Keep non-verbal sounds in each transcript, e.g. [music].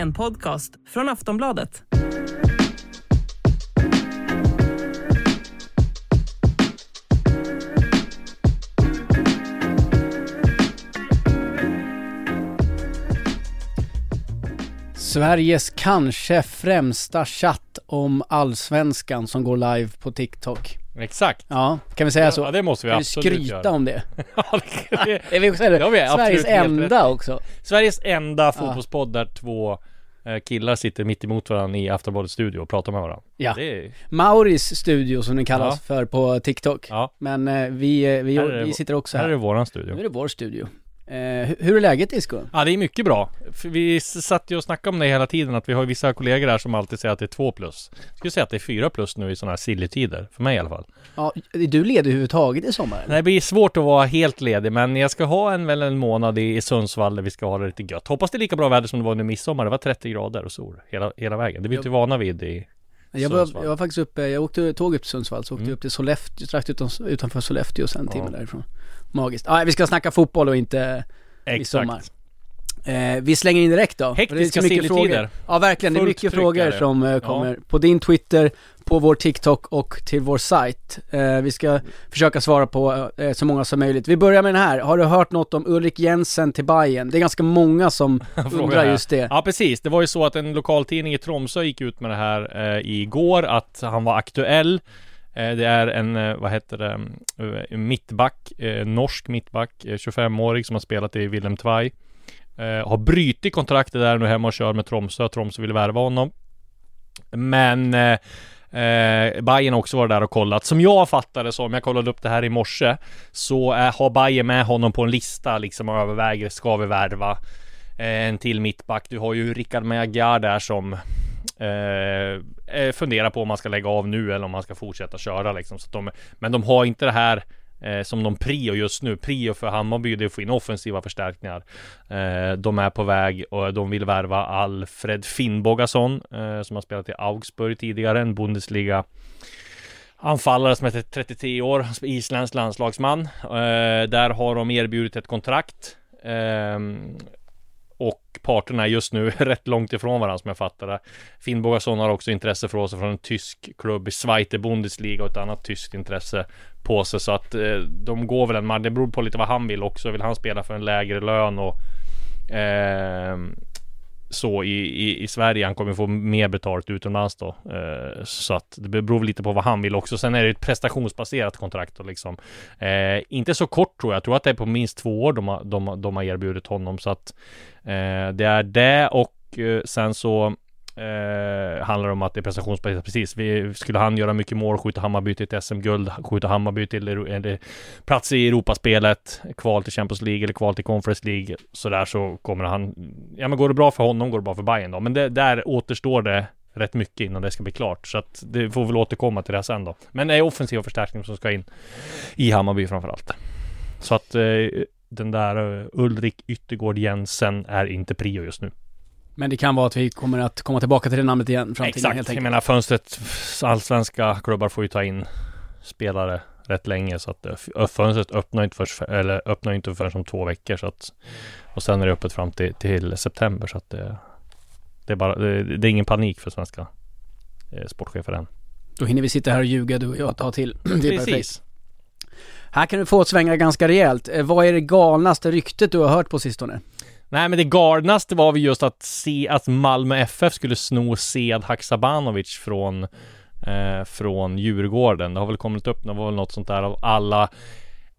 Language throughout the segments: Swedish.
En podcast från Aftonbladet. Sveriges kanske främsta chatt om allsvenskan som går live på TikTok. Exakt. Ja, kan vi säga så? Ja, det måste vi kan absolut skryta göra. om det? [laughs] Ja, det, [laughs] det, Är vi eller, Det har vi absolut Sveriges enda också. Sveriges enda fotbollspodd där två killar sitter mitt emot varandra i Aftonbladets studio och pratar med varandra. Ja. Är, Mauris studio som den kallas Ja. för på TikTok. ja. Men eh, vi, eh, vi, det- vi sitter också Här här. är det våran Nu studio. är det vår studio. Eh, hur, är läget Disco? Ja, det är mycket bra. Vi satt ju och snackade om det hela tiden att vi har vissa kollegor här som alltid säger att det är två plus. Jag skulle säga att det är fyra plus nu i sådana här silly-tider. För mig i alla fall. Ja, är du ledig överhuvudtaget i sommar? eller? Det blir svårt att vara helt ledig men jag ska ha en väl en månad i, i Sundsvall där vi ska ha det lite gött. Hoppas det är lika bra väder som det var under midsommar. Det var 30 grader och sol hela, hela vägen. Det är vi inte vana vid i Jag var, jag var faktiskt uppe, jag åkte tåg upp till Sundsvall, så åkte Mm. upp till Sollefteå, strax utan, utanför Sollefteå och sen en timme Ja. därifrån. Magiskt. Ja, vi ska snacka fotboll och inte midsommar. Eh, vi slänger in direkt då. Hektiska frågor. Ja verkligen, det är Fullt mycket frågor som eh, kommer på din Twitter, på vår TikTok och till vår sajt. Eh, vi ska försöka svara på eh, så många som möjligt. Vi börjar med den här. Har du hört något om Ulrik Jensen till Bayern? Det är ganska många som [laughs] undrar här. just det. Ja precis, det var ju så att en lokaltidning i Tromsö gick ut med det här eh, igår att han var aktuell eh, Det är en, eh, vad heter det, eh, mittback, eh, norsk mittback, eh, 25-årig som har spelat i Willem Tvei eh, Har brutit kontraktet där nu hemma och kör med Tromsö, Tromsö vill värva honom Men eh, Eh, Bayern har också varit där och kollat. Som jag fattade som, jag kollade upp det här i morse, så eh, har Bayern med honom på en lista liksom och överväger, ska vi värva eh, en till mittback? Du har ju Rickard Magyar där som eh, eh, funderar på om man ska lägga av nu eller om man ska fortsätta köra liksom. Så att de, men de har inte det här eh, som de prio just nu. Prio för Hammarby det är att få in offensiva förstärkningar. Eh, de är på väg och de vill värva Alfred Finnbogason eh, som har spelat i Augsburg tidigare, en Bundesliga anfallare som heter 33 år, isländsk landslagsman. Eh, där har de erbjudit ett kontrakt. Eh, och parterna är just nu [laughs] rätt långt ifrån varandra som jag fattar det. Finnbogason har också intresse för oss från en tysk klubb i Zweite Bundesliga och ett annat tyskt intresse på sig. Så att eh, de går väl en man. Det beror på lite vad han vill också. Vill han spela för en lägre lön och eh, så i, i, i Sverige. Han kommer få mer betalt utomlands då. Eh, så att det beror lite på vad han vill också. Sen är det ett prestationsbaserat kontrakt och liksom. Eh, inte så kort tror jag. Jag tror att det är på minst två år de har, de, de har erbjudit honom. Så att eh, det är det och eh, sen så Eh, handlar om att det är prestationsbaserat precis. Vi, skulle han göra mycket mål, skjuta Hammarby till ett SM-guld, skjuta Hammarby till eller, plats i Europaspelet, kval till Champions League eller kval till Conference League, sådär så kommer han, ja men går det bra för honom går det bra för Bayern då. Men det, där återstår det rätt mycket innan det ska bli klart. Så att det får väl återkomma till det sen då. Men det är offensiva förstärkningar som ska in i Hammarby framförallt. Så att eh, den där eh, Ulrik Yttergård Jensen är inte prio just nu. Men det kan vara att vi kommer att komma tillbaka till det namnet igen framtiden Exakt, helt jag enkelt. menar fönstret, allsvenska klubbar får ju ta in spelare rätt länge så att eh, fönstret öppnar inte, för, eller öppnar inte förrän om två veckor så att och sen är det öppet fram till, till september så att det, det är bara, det, det är ingen panik för svenska eh, sportchefer än. Då hinner vi sitta här och ljuga du och jag ta till. [clears throat] Det är. Precis. Här kan du få svänga ganska rejält. Eh, vad är det galnaste ryktet du har hört på sistone? Nej men det galnaste var väl just att se att Malmö FF skulle sno Sead Haksabanovic från eh, från Djurgården. Det har väl kommit upp, det var väl något sånt där av alla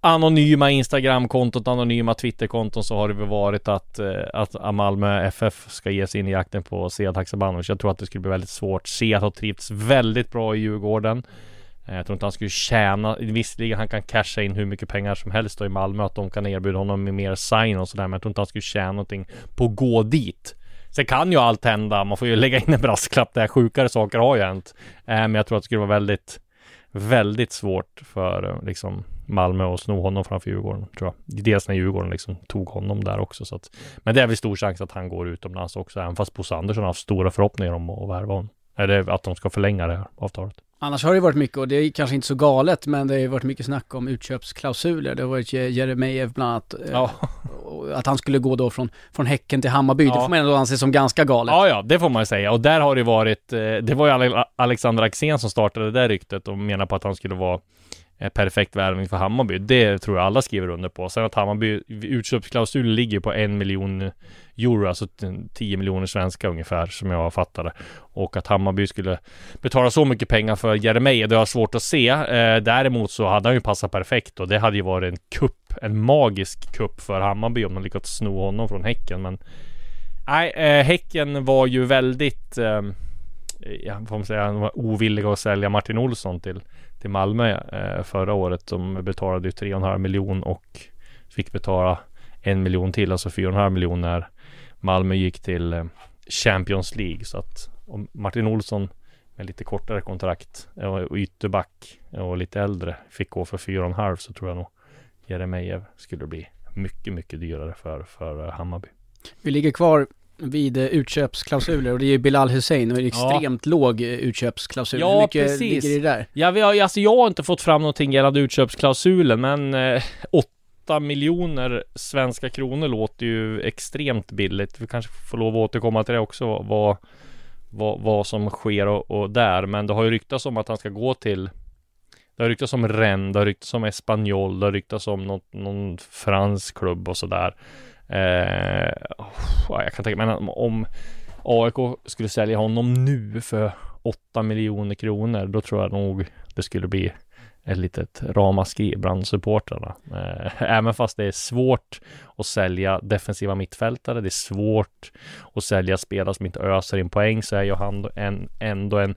anonyma Instagramkonton, anonyma Twitterkonton så har det väl varit att, eh, att Malmö FF ska ge sig in i jakten på Sead Haksabanovic. Jag tror att det skulle bli väldigt svårt. Sead har trivts väldigt bra i Djurgården. Eh, jag tror inte han skulle tjäna, visserligen han kan casha in hur mycket pengar som helst då i Malmö att de kan erbjuda honom med mer sign och sådär men jag tror inte han skulle tjäna någonting på att gå dit. Sen kan ju allt hända, man får ju lägga in en brasklapp där, sjukare saker har ju hänt. Eh, men jag tror att det skulle vara väldigt, väldigt svårt för eh, liksom Malmö att sno honom framför Djurgården, tror jag. Dels när Djurgården liksom tog honom där också så att, Men det är väl stor chans att han går utomlands också, även fast Bosse Andersson har haft stora förhoppningar om att värva honom. Eller att de ska förlänga det här avtalet. Annars har det varit mycket, och det är kanske inte så galet, men det har ju varit mycket snack om utköpsklausuler. Det har varit Je- Jeremejeff bland annat, eh, Ja, att han skulle gå då från, från Häcken till Hammarby. Det Ja. får man ändå anse som ganska galet. ja, ja, det får man ju säga. Och där har det varit, eh, det var ju Ale- Alexander Axén som startade det där ryktet och menar på att han skulle vara perfekt värvning för Hammarby. Det tror jag alla skriver under på. Sen att Hammarby, Utköpsklausul ligger på en miljon euro, alltså 10 miljoner svenska ungefär, som jag fattar det. Och att Hammarby skulle betala så mycket pengar för Jeremejeff, det har jag svårt att se. Eh, däremot så hade han ju passat perfekt och det hade ju varit en kupp, en magisk kupp för Hammarby om de lyckats sno honom från Häcken. Men nej, eh, Häcken var ju väldigt, eh, ja, får man säga, de var ovilliga att sälja Martin Olsson till, till Malmö eh, förra året. De betalade ju 3,5 miljon och fick betala en miljon till, alltså 4,5 miljoner när Malmö gick till eh, Champions League. Så att om Martin Olsson med lite kortare kontrakt eh, och ytterback och lite äldre fick gå för 4,5 så tror jag nog Jeremejeff skulle bli mycket, mycket dyrare för, för eh, Hammarby. Vi ligger kvar vid eh, utköpsklausuler och det är ju Bilal Hussein och det är Ja. extremt låg eh, utköpsklausul. Ja, Hur mycket precis. ligger det där? Ja, vi har, alltså jag har inte fått fram någonting gällande utköpsklausulen, men eh, 8 miljoner svenska kronor låter ju extremt billigt. Vi kanske får lov att återkomma till det också, vad, vad, vad som sker och, och där. Men det har ju ryktats om att han ska gå till det har ryktats om Rennes, det har ryktats om Espanyol, det har ryktats om något, någon fransk klubb och sådär. Eh, oh, jag kan tänka mig om AIK skulle sälja honom nu för 8 miljoner kronor, då tror jag nog det skulle bli ett litet ramaskri bland supportrarna. Eh, även fast det är svårt att sälja defensiva mittfältare, det är svårt att sälja spelare som inte öser in poäng, så är ju han ändå en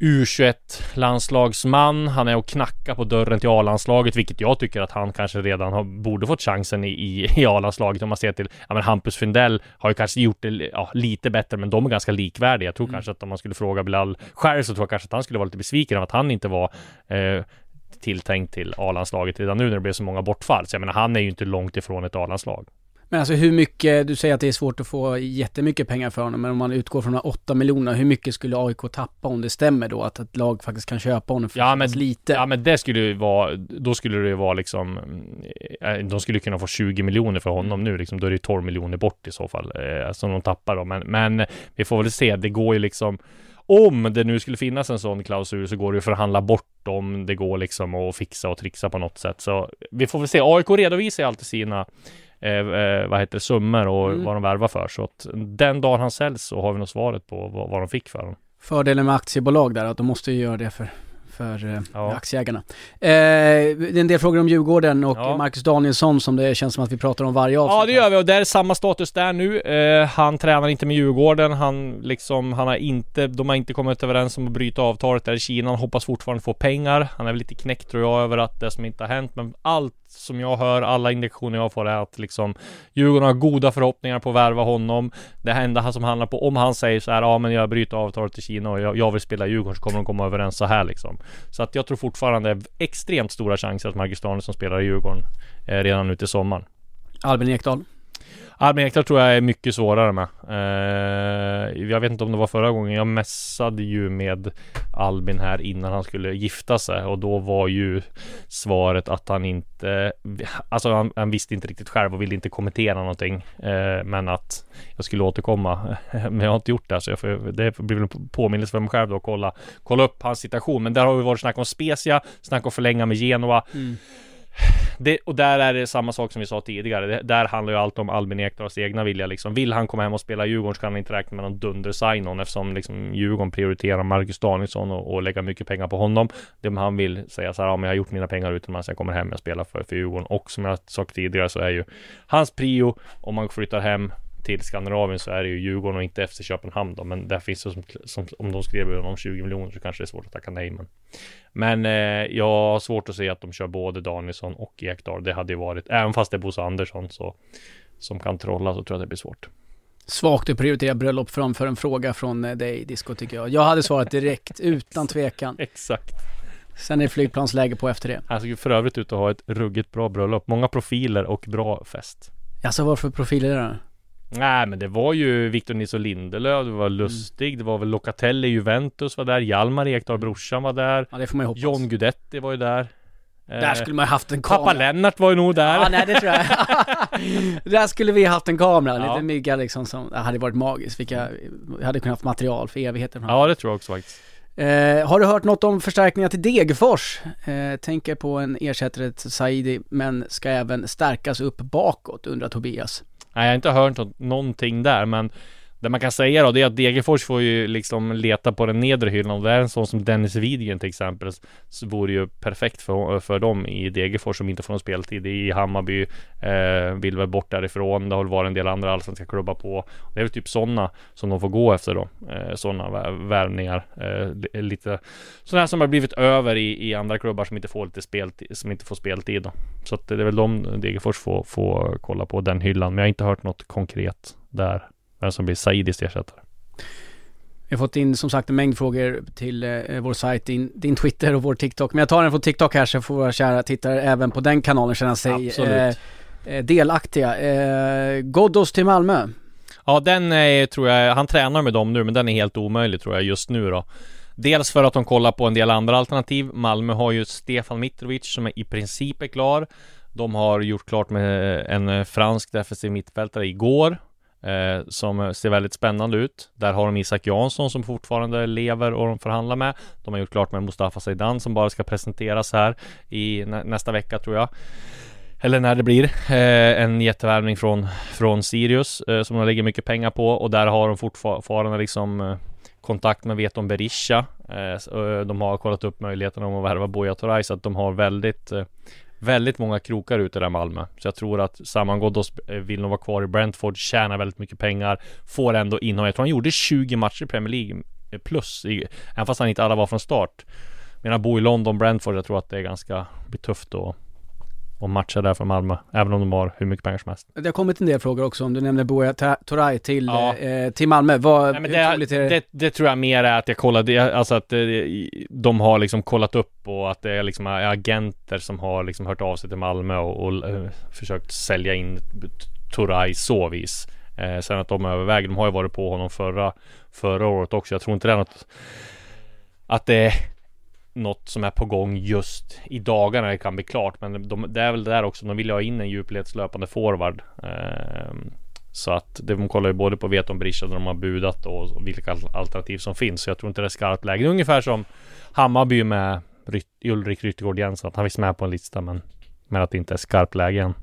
U21 landslagsman. Han är och knackar på dörren till A-landslaget, vilket jag tycker att han kanske redan har, borde fått chansen i, i, i A-landslaget. Om man ser till, ja men Hampus Findell har ju kanske gjort det ja, lite bättre, men de är ganska likvärdiga. Jag tror kanske att om man skulle fråga Bilal själv så tror jag kanske att han skulle vara lite besviken av att han inte var eh, tilltänkt till A-landslaget redan nu när det blev så många bortfall. Så jag menar, han är ju inte långt ifrån ett A-landslag. Men alltså hur mycket, du säger att det är svårt att få jättemycket pengar för honom, men om man utgår från de här 8 miljonerna, hur mycket skulle AIK tappa om det stämmer då? Att ett lag faktiskt kan köpa honom för Ja, men- lite? Ja men det skulle ju vara, då skulle det ju vara liksom eh, De skulle kunna få 20 miljoner för honom nu liksom, då är det ju 12 miljoner bort i så fall eh, Som de tappar då, men, men vi får väl se, det går ju liksom om det nu skulle finnas en sån klausul så går det ju att förhandla bort dem. Det går liksom att fixa och trixa på något sätt. Så vi får väl se. AIK redovisar ju alltid sina eh, eh, vad heter det, summor och Mm. vad de värvar för. Så att den dagen han säljs så har vi nog svaret på vad, vad de fick för honom. Fördelen med aktiebolag där, att de måste ju göra det för, för eh, Ja. aktieägarna. Eh, det är en del frågor om Djurgården och Ja. Marcus Danielsson som det känns som att vi pratar om varje avsnitt. Ja det gör vi och det är samma status där nu. Eh, han tränar inte med Djurgården. Han liksom, han har inte, de har inte kommit överens om att bryta avtalet där i Kina. Han hoppas fortfarande få pengar. Han är väl lite knäckt tror jag över att det som inte har hänt. Men allt som jag hör, alla indikationer jag får är att liksom Djurgården har goda förhoppningar på att värva honom. Det enda som handlar på, om han säger så här, ja men jag bryter avtalet i Kina och jag, jag vill spela i Djurgården så kommer de komma överens så här liksom. Så att jag tror fortfarande extremt stora chanser att Marcus Danielsson spelar i Djurgården eh, redan nu till sommaren. Albin Ekdal. Albin Ekdal tror jag är mycket svårare med. Eh, jag vet inte om det var förra gången. Jag mässade ju med Albin här innan han skulle gifta sig och då var ju svaret att han inte, alltså han, han visste inte riktigt själv och ville inte kommentera någonting. Eh, men att jag skulle återkomma. [laughs] men jag har inte gjort det så jag får, det blir väl en påminnelse för mig själv då att kolla, kolla upp hans situation. Men där har vi varit snack om Spezia, snack om förlänga med Genoa. Mm. Det, och där är det samma sak som vi sa tidigare. Det, där handlar ju allt om Albin Ekdals egna vilja liksom. Vill han komma hem och spela i Djurgården så kan han inte räkna med någon dunder sign eftersom liksom Djurgården prioriterar Marcus Danielsson och, och lägga mycket pengar på honom. Det han vill säga så här, ja men jag har gjort mina pengar utomlands, jag kommer hem och spelar för, för Djurgården. Och som jag sagt tidigare så är ju hans prio om man flyttar hem till Skandinavien så är det ju Djurgården och inte FC Köpenhamn då. Men där finns det som, som om de skrev om 20 miljoner så kanske det är svårt att tacka nej. Men, men eh, jag har svårt att se att de kör både Danielsson och Ekdal. Det hade ju varit, även fast det är Bosse Andersson så som kan trolla så tror jag att det blir svårt. Svagt att prioritera bröllop framför en fråga från eh, dig Disco tycker jag. Jag hade svarat direkt, [laughs] utan tvekan. Exakt. Sen är det flygplansläge på efter det. Han såg ju för övrigt ut att ha ett ruggigt bra bröllop. Många profiler och bra fest. Alltså vad för profiler är det? Nej men det var ju Victor Nilsson Lindelöf, det var Mm. Lustig, det var väl Locatelli Juventus var där, Hjalmar Ekdal brorsan var där, Ja det får man ju hoppas. John Guidetti var ju där. Där Eh, skulle man ju haft en Pappa kamera. Lennart var ju nog där. Ja nej det tror jag. [laughs] Där skulle vi haft en kamera, Ja. lite mygga liksom som, det hade varit magiskt. Vilka, jag hade kunnat haft material för evigheter. Ja det tror jag också faktiskt. Eh, har du hört något om förstärkningar till Degerfors? Eh, tänker på en ersättare till Saidi, men ska även stärkas upp bakåt, undrar Tobias. Nej jag har inte hört någonting där men det man kan säga då det är att Degerfors får ju liksom leta på den nedre hyllan och det är en sån som Dennis Widgren till exempel så vore ju perfekt för, för dem i Degerfors som inte får någon speltid. I Hammarby eh, vill väl bort därifrån. Det har väl varit en del andra allsvenska klubbar på. Det är väl typ sådana som de får gå efter då eh, sådana värvningar eh, lite sådana som har blivit över i, i andra klubbar som inte får lite speltid som inte får speltid då. Så att det är väl de Degerfors får, får kolla på den hyllan men jag har inte hört något konkret där vem som blir Saidis ersättare. Vi har fått in som sagt en mängd frågor till eh, vår sajt, din, din Twitter och vår TikTok. Men jag tar den från TikTok här så får våra kära tittare även på den kanalen känna sig Absolut. eh, eh, delaktiga. Eh, Ghoddos till Malmö. Ja, den är, tror jag, han tränar med dem nu, men den är helt omöjlig tror jag just nu då. Dels för att de kollar på en del andra alternativ. Malmö har ju Stefan Mitrovic som är i princip är klar. De har gjort klart med en eh, fransk defensiv mittfältare igår. Eh, som ser väldigt spännande ut. Där har de Isak Jansson som fortfarande lever och de förhandlar med. De har gjort klart med Mustafa Zeidan som bara ska presenteras här i nä- nästa vecka tror jag. Eller när det blir. Eh, en jättevärvning från, från Sirius eh, som de lägger mycket pengar på och där har de fortfarande liksom eh, kontakt med Veton Berisha. Eh, eh, de har kollat upp möjligheten om att värva Buya Turay så att de har väldigt eh, Väldigt många krokar ute där i Malmö. Så jag tror att Saman Ghoddos eh, vill nog vara kvar i Brentford, tjänar väldigt mycket pengar, får ändå innehåll. Jag tror han gjorde 20 matcher i Premier League eh, plus, i, även fast han inte alla var från start. Medan bo i London, Brentford, jag tror att det är ganska, blir tufft att och matcha där för Malmö, även om de har hur mycket pengar som helst. Det har kommit en del frågor också om du nämner Ta- Turay till, Ja. eh, till Malmö. Vad, Nej, men det, troligt är det? det, det tror jag mer är att jag kollade, alltså att eh, de har liksom kollat upp och att det är liksom agenter som har liksom hört av sig till Malmö och, och eh, försökt sälja in Turay så vis. Eh, sen att de överväger, de har ju varit på honom förra, förra året också. Jag tror inte det är något att det något som är på gång just i dagarna det kan bli klart. Men de, det är väl där också, de vill ju ha in en djupledslöpande forward. Eh, så att de kollar ju både på Veton Brisha där de har budat och, och vilka alternativ som finns. Så jag tror inte det är skarpt läge. Det är ungefär som Hammarby med Ryt, Ulrik Ryttergård Jensen. Att han finns med på en lista men, men att det inte är skarpt läge än.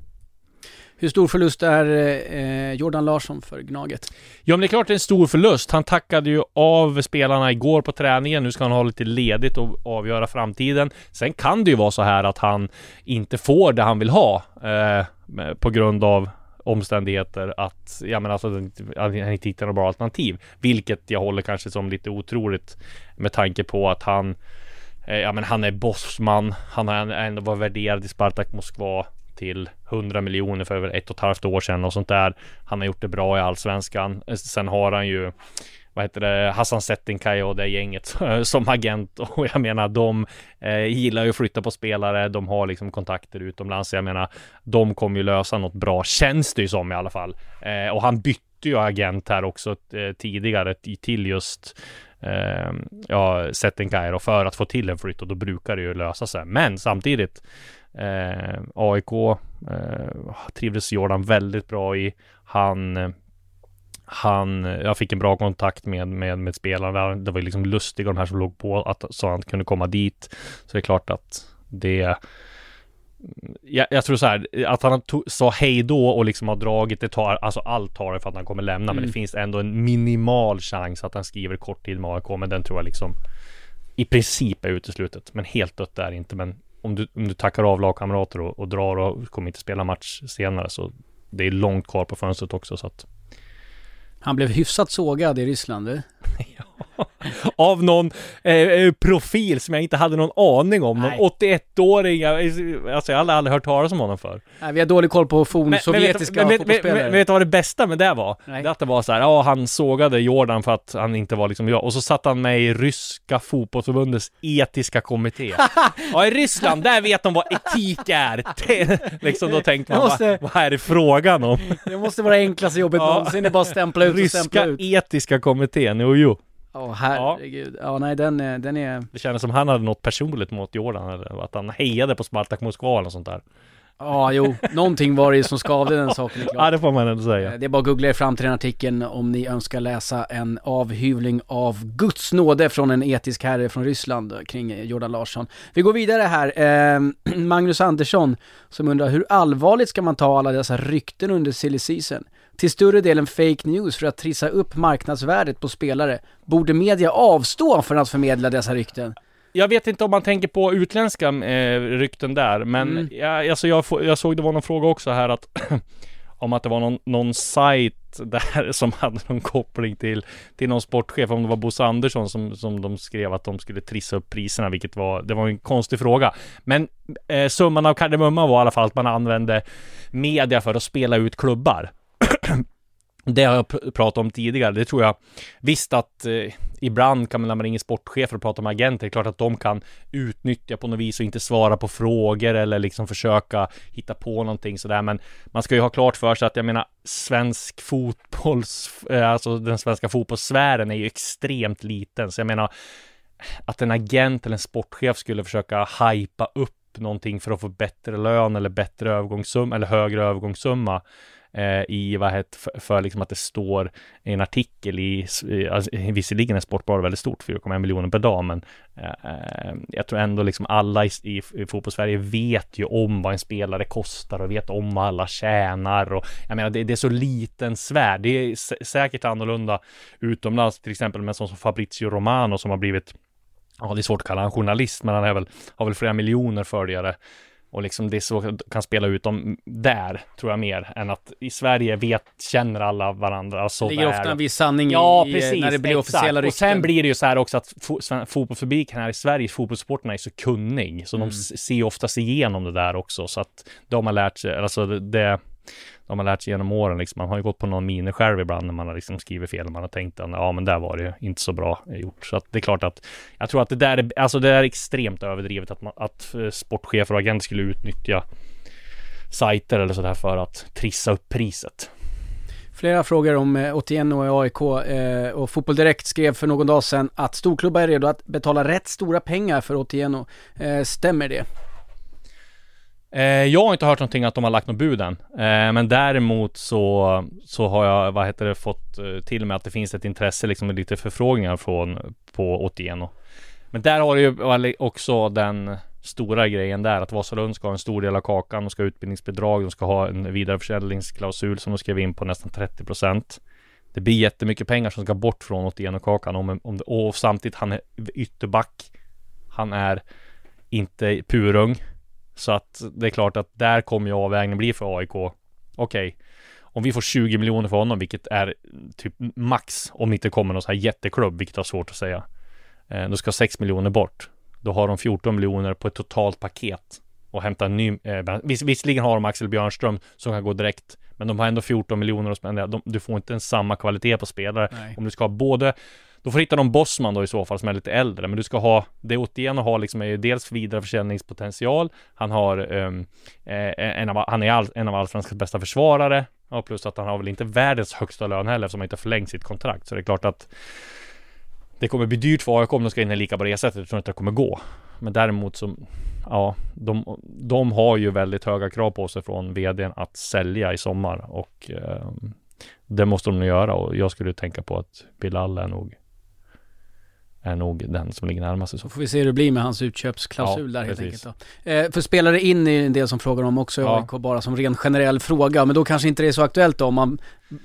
Hur stor förlust är eh, Jordan Larsson för Gnaget? Ja men det är klart det är en stor förlust. Han tackade ju av spelarna igår på träningen. Nu ska han ha lite ledigt och avgöra framtiden. Sen kan det ju vara så här att han inte får det han vill ha. Eh, på grund av omständigheter att, ja men alltså att han inte hittar något bra alternativ. Vilket jag håller kanske som lite otroligt med tanke på att han eh, Ja men han är bossman. Han har ändå varit värderad i Spartak Moskva till 100 miljoner för över ett och ett halvt år sedan och sånt där. Han har gjort det bra i Allsvenskan. Eh, sen har han ju vad heter det, Hassan Settinkaj och det gänget [laughs] som agent [laughs] och jag menar de eh, gillar ju att flytta på spelare, de har liksom kontakter utomlands. Jag menar, de kommer ju lösa något bra, känns det ju som i alla fall. Eh, och han bytte ju agent här också eh, tidigare till just eh, ja, Settinkaj och för att få till en flytt och då brukar det ju lösa sig. Men samtidigt eh, AIK eh, trivdes Jordan väldigt bra i. Han han, jag fick en bra kontakt med, med, med spelarna. Det var liksom lustiga de här som låg på att så han kunde komma dit. Så det är klart att det jag, jag tror så här, att han sa hej då och liksom har dragit, det tar, alltså allt tar det för att han kommer lämna, men det finns ändå en minimal chans att han skriver kort tid med AIK, men den tror jag liksom i princip är uteslutet, men helt dött är det inte, men om du, om du tackar av lagkamrater och, och drar och kommer inte spela match senare så det är långt kvar på fönstret också så att Han blev hyfsat sågad i Ryssland du. [laughs] [laughs] Av någon eh, eh, profil som jag inte hade någon aning om. Nej. Någon 81-åring. jag- Alltså jag har aldrig hört talas om honom för. Nej, vi har dålig koll på fornsovjetiska vet, men, men, fotbollsspelare. men, vet du vad det bästa med det var? Nej. Det att det var så här, ja han sågade Jordan för att han inte var liksom jag. Och så satt han med i ryska fotbollsförbundets etiska kommitté. [laughs] ja i Ryssland, där vet de vad etik är. [laughs] Liksom då tänkte man, måste- vad, vad är det frågan om? Det måste vara det enklaste jobbet Ja. någonsin, det är bara att stämpla ut och stämpla Ryska ut. etiska kommittén, jo jo. Åh herregud. Ja. nej den, är- den är... Det kändes som han hade något personligt mot Jordan eller att han hejade på Spartak Moskva eller sånt där. Ja, jo. Någonting var det ju som skavde den saken, är [laughs] Ja klart. det får man ändå säga. Eh, Det är bara att googla er fram till den artikeln om ni önskar läsa en avhyvling av Guds nåde från en etisk herre från Ryssland kring Jordan Larsson. Vi går vidare här. Eh, [clears throat] Magnus Andersson som undrar hur allvarligt ska man ta alla dessa rykten under silly season? Till större delen fake news för att trissa upp marknadsvärdet på spelare. Borde media avstå från att förmedla dessa rykten? Jag vet inte om man tänker på utländska eh, rykten där, men Mm. jag, alltså jag, jag såg det var någon fråga också här att [clears throat] om att det var någon, någon sajt [laughs] där som hade någon koppling till, till någon sportchef, om det var Bosse Andersson som, som de skrev att de skulle trissa upp priserna, vilket var, det var en konstig fråga. Men eh, summan av kardemumman var i alla fall att man använde media för att spela ut klubbar. Det har jag pratat om tidigare, det tror jag Visst att eh, ibland kan man när man ringer sportchefer och pratar med agenter, det är klart att de kan utnyttja på något vis och inte svara på frågor eller liksom försöka hitta på någonting sådär. Men man ska ju ha klart för sig att jag menar svensk fotbolls, eh, alltså den svenska fotbollssfären är ju extremt liten. Så jag menar att en agent eller en sportchef skulle försöka hypa upp någonting för att få bättre lön eller bättre övergångssumma eller högre övergångssumma Eh, i vad heter för, för liksom att det står i en artikel i, alltså, visserligen är Sportbladet väldigt stort, 4,1 miljoner per dag, men eh, eh, jag tror ändå liksom alla i, i, i fotbollssverige vet ju om vad en spelare kostar och vet om vad alla tjänar och jag menar det, det är så liten sfär. Det är sä- säkert annorlunda utomlands, till exempel med en sån som Fabrizio Romano som har blivit Ja, det är svårt att kalla han journalist, men han är väl, har väl flera miljoner följare. Och liksom det är så kan spela ut dem där, tror jag mer, än att i Sverige vet, känner alla varandra så Det ligger ofta en viss sanning Ja, i, precis. när det blir exakt. officiella rykten. Och sen blir det ju så här också att fo fotbollspubliken här i Sverige, fotbollssporterna är så kunnig, så Mm. de ser oftast igenom det där också, så att de har lärt sig, alltså det, det de har lärt sig genom åren liksom. Man har ju gått på någon mine själv ibland när man har liksom skrivit fel. och Man har tänkt att ja, men där var det ju inte så bra gjort. Så att det är klart att jag tror att det där är, alltså det är extremt överdrivet att, man, att eh, sportchefer och agenter skulle utnyttja sajter eller sådär för att trissa upp priset. Flera frågor om eh, Otieno i AIK eh, och Fotboll Direkt skrev för någon dag sedan att storklubbar är redo att betala rätt stora pengar för Otieno. Eh, stämmer det? Eh, jag har inte hört någonting att de har lagt något bud än. Eh, men däremot så, så har jag, vad heter det, fått eh, till mig att det finns ett intresse liksom med lite förfrågningar från, på Otieno. Men där har det ju också den stora grejen där att Vasalund ska ha en stor del av kakan, de ska ha utbildningsbidrag, de ska ha en vidareförsäljningsklausul som de skrev in på nästan 30 procent. Det blir jättemycket pengar som ska bort från Otieno-kakan om, om, det- och samtidigt han är ytterback. Han är inte purung. Så att det är klart att där kommer ju avvägningen bli för AIK. Okej, om vi får 20 miljoner för honom, vilket är typ max om det inte kommer någon sån här jätteklubb, vilket är svårt att säga. Eh, då ska 6 miljoner bort. Då har de 14 miljoner på ett totalt paket och hämta en ny. Eh, viss, visserligen har de Axel Björnström som kan gå direkt, men de har ändå 14 miljoner att spendera. De, du får inte en samma kvalitet på spelare. Nej. Om du ska ha både då får du hitta någon Bosman då i så fall som är lite äldre, men du ska ha det Otieno har liksom är ju dels vidareförsäljningspotential. Han har um, eh, en av, han är all, en av allsvenskans bästa försvarare. och plus att han har väl inte världens högsta lön heller eftersom han inte förlängt sitt kontrakt. Så det är klart att det kommer bli dyrt för AIK om de ska in i lika på det sättet. Jag tror inte det kommer gå. Men däremot så, ja, de, de har ju väldigt höga krav på sig från vdn att sälja i sommar och eh, det måste de nog göra och jag skulle tänka på att Bilal är nog är nog den som ligger närmast i så får vi se hur det blir med hans utköpsklausul Ja, där helt precis. enkelt då. Eh, för spelare in är en del som frågar om också i Ja. AIK bara som ren generell fråga. Men då kanske inte det är så aktuellt då om man,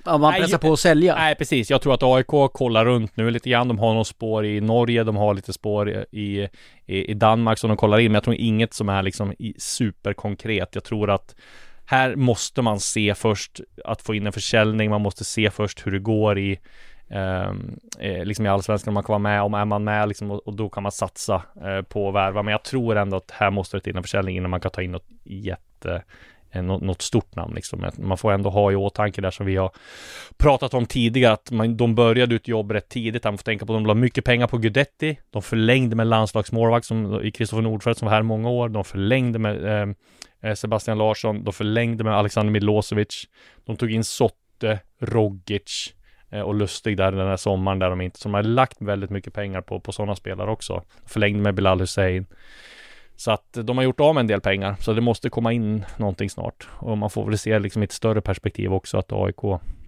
om man Nej, pressar på att sälja. Nej precis, jag tror att AIK kollar runt nu lite grann. De har något spår i Norge, de har lite spår i, i, i Danmark som de kollar in. Men jag tror inget som är liksom superkonkret. Jag tror att här måste man se först att få in en försäljning, man måste se först hur det går i Ehm, eh, liksom i allsvenskan om man kan vara med, om är man med liksom, och, och då kan man satsa eh, på att värva. Men jag tror ändå att här måste det till en försäljning innan man kan ta in något jätte eh, något, något stort namn liksom. Man får ändå ha i åtanke där som vi har pratat om tidigare att man, de började ut jobb rätt tidigt. Man får tänka på att de la mycket pengar på Gudetti. De förlängde med landslagsmålvakt som i Kristoffer Nordfeldt som var här många år. De förlängde med ehm, eh, Sebastian Larsson. De förlängde med Alexander Milosevic. De tog in Sotte, Rogic Eh, och Lustig där den här sommaren där de inte, som har lagt väldigt mycket pengar på, på sådana spelare också. Förlängde med Bilal Hussein. Så att eh, de har gjort av med en del pengar, så det måste komma in någonting snart. Och man får väl se liksom i ett större perspektiv också att AIK,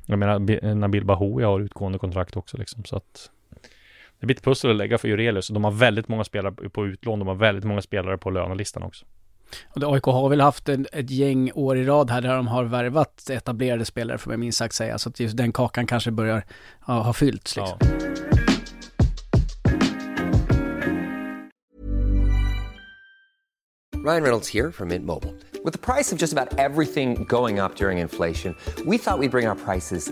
jag menar eh, Nabil Bahoui har utgående kontrakt också liksom, så att det blir ett pussel att lägga för Jurelius. De har väldigt många spelare på utlån, de har väldigt många spelare på lönelistan också. Och AIK har väl haft en, ett gäng år i rad här där de har värvat etablerade spelare får man minst sagt säga. Så att just den kakan kanske börjar ja, ha fyllts liksom. Ja. Ryan Reynolds here from Mint Mobile. With the price of just about everything going up during inflation, we thought we'd bring our prices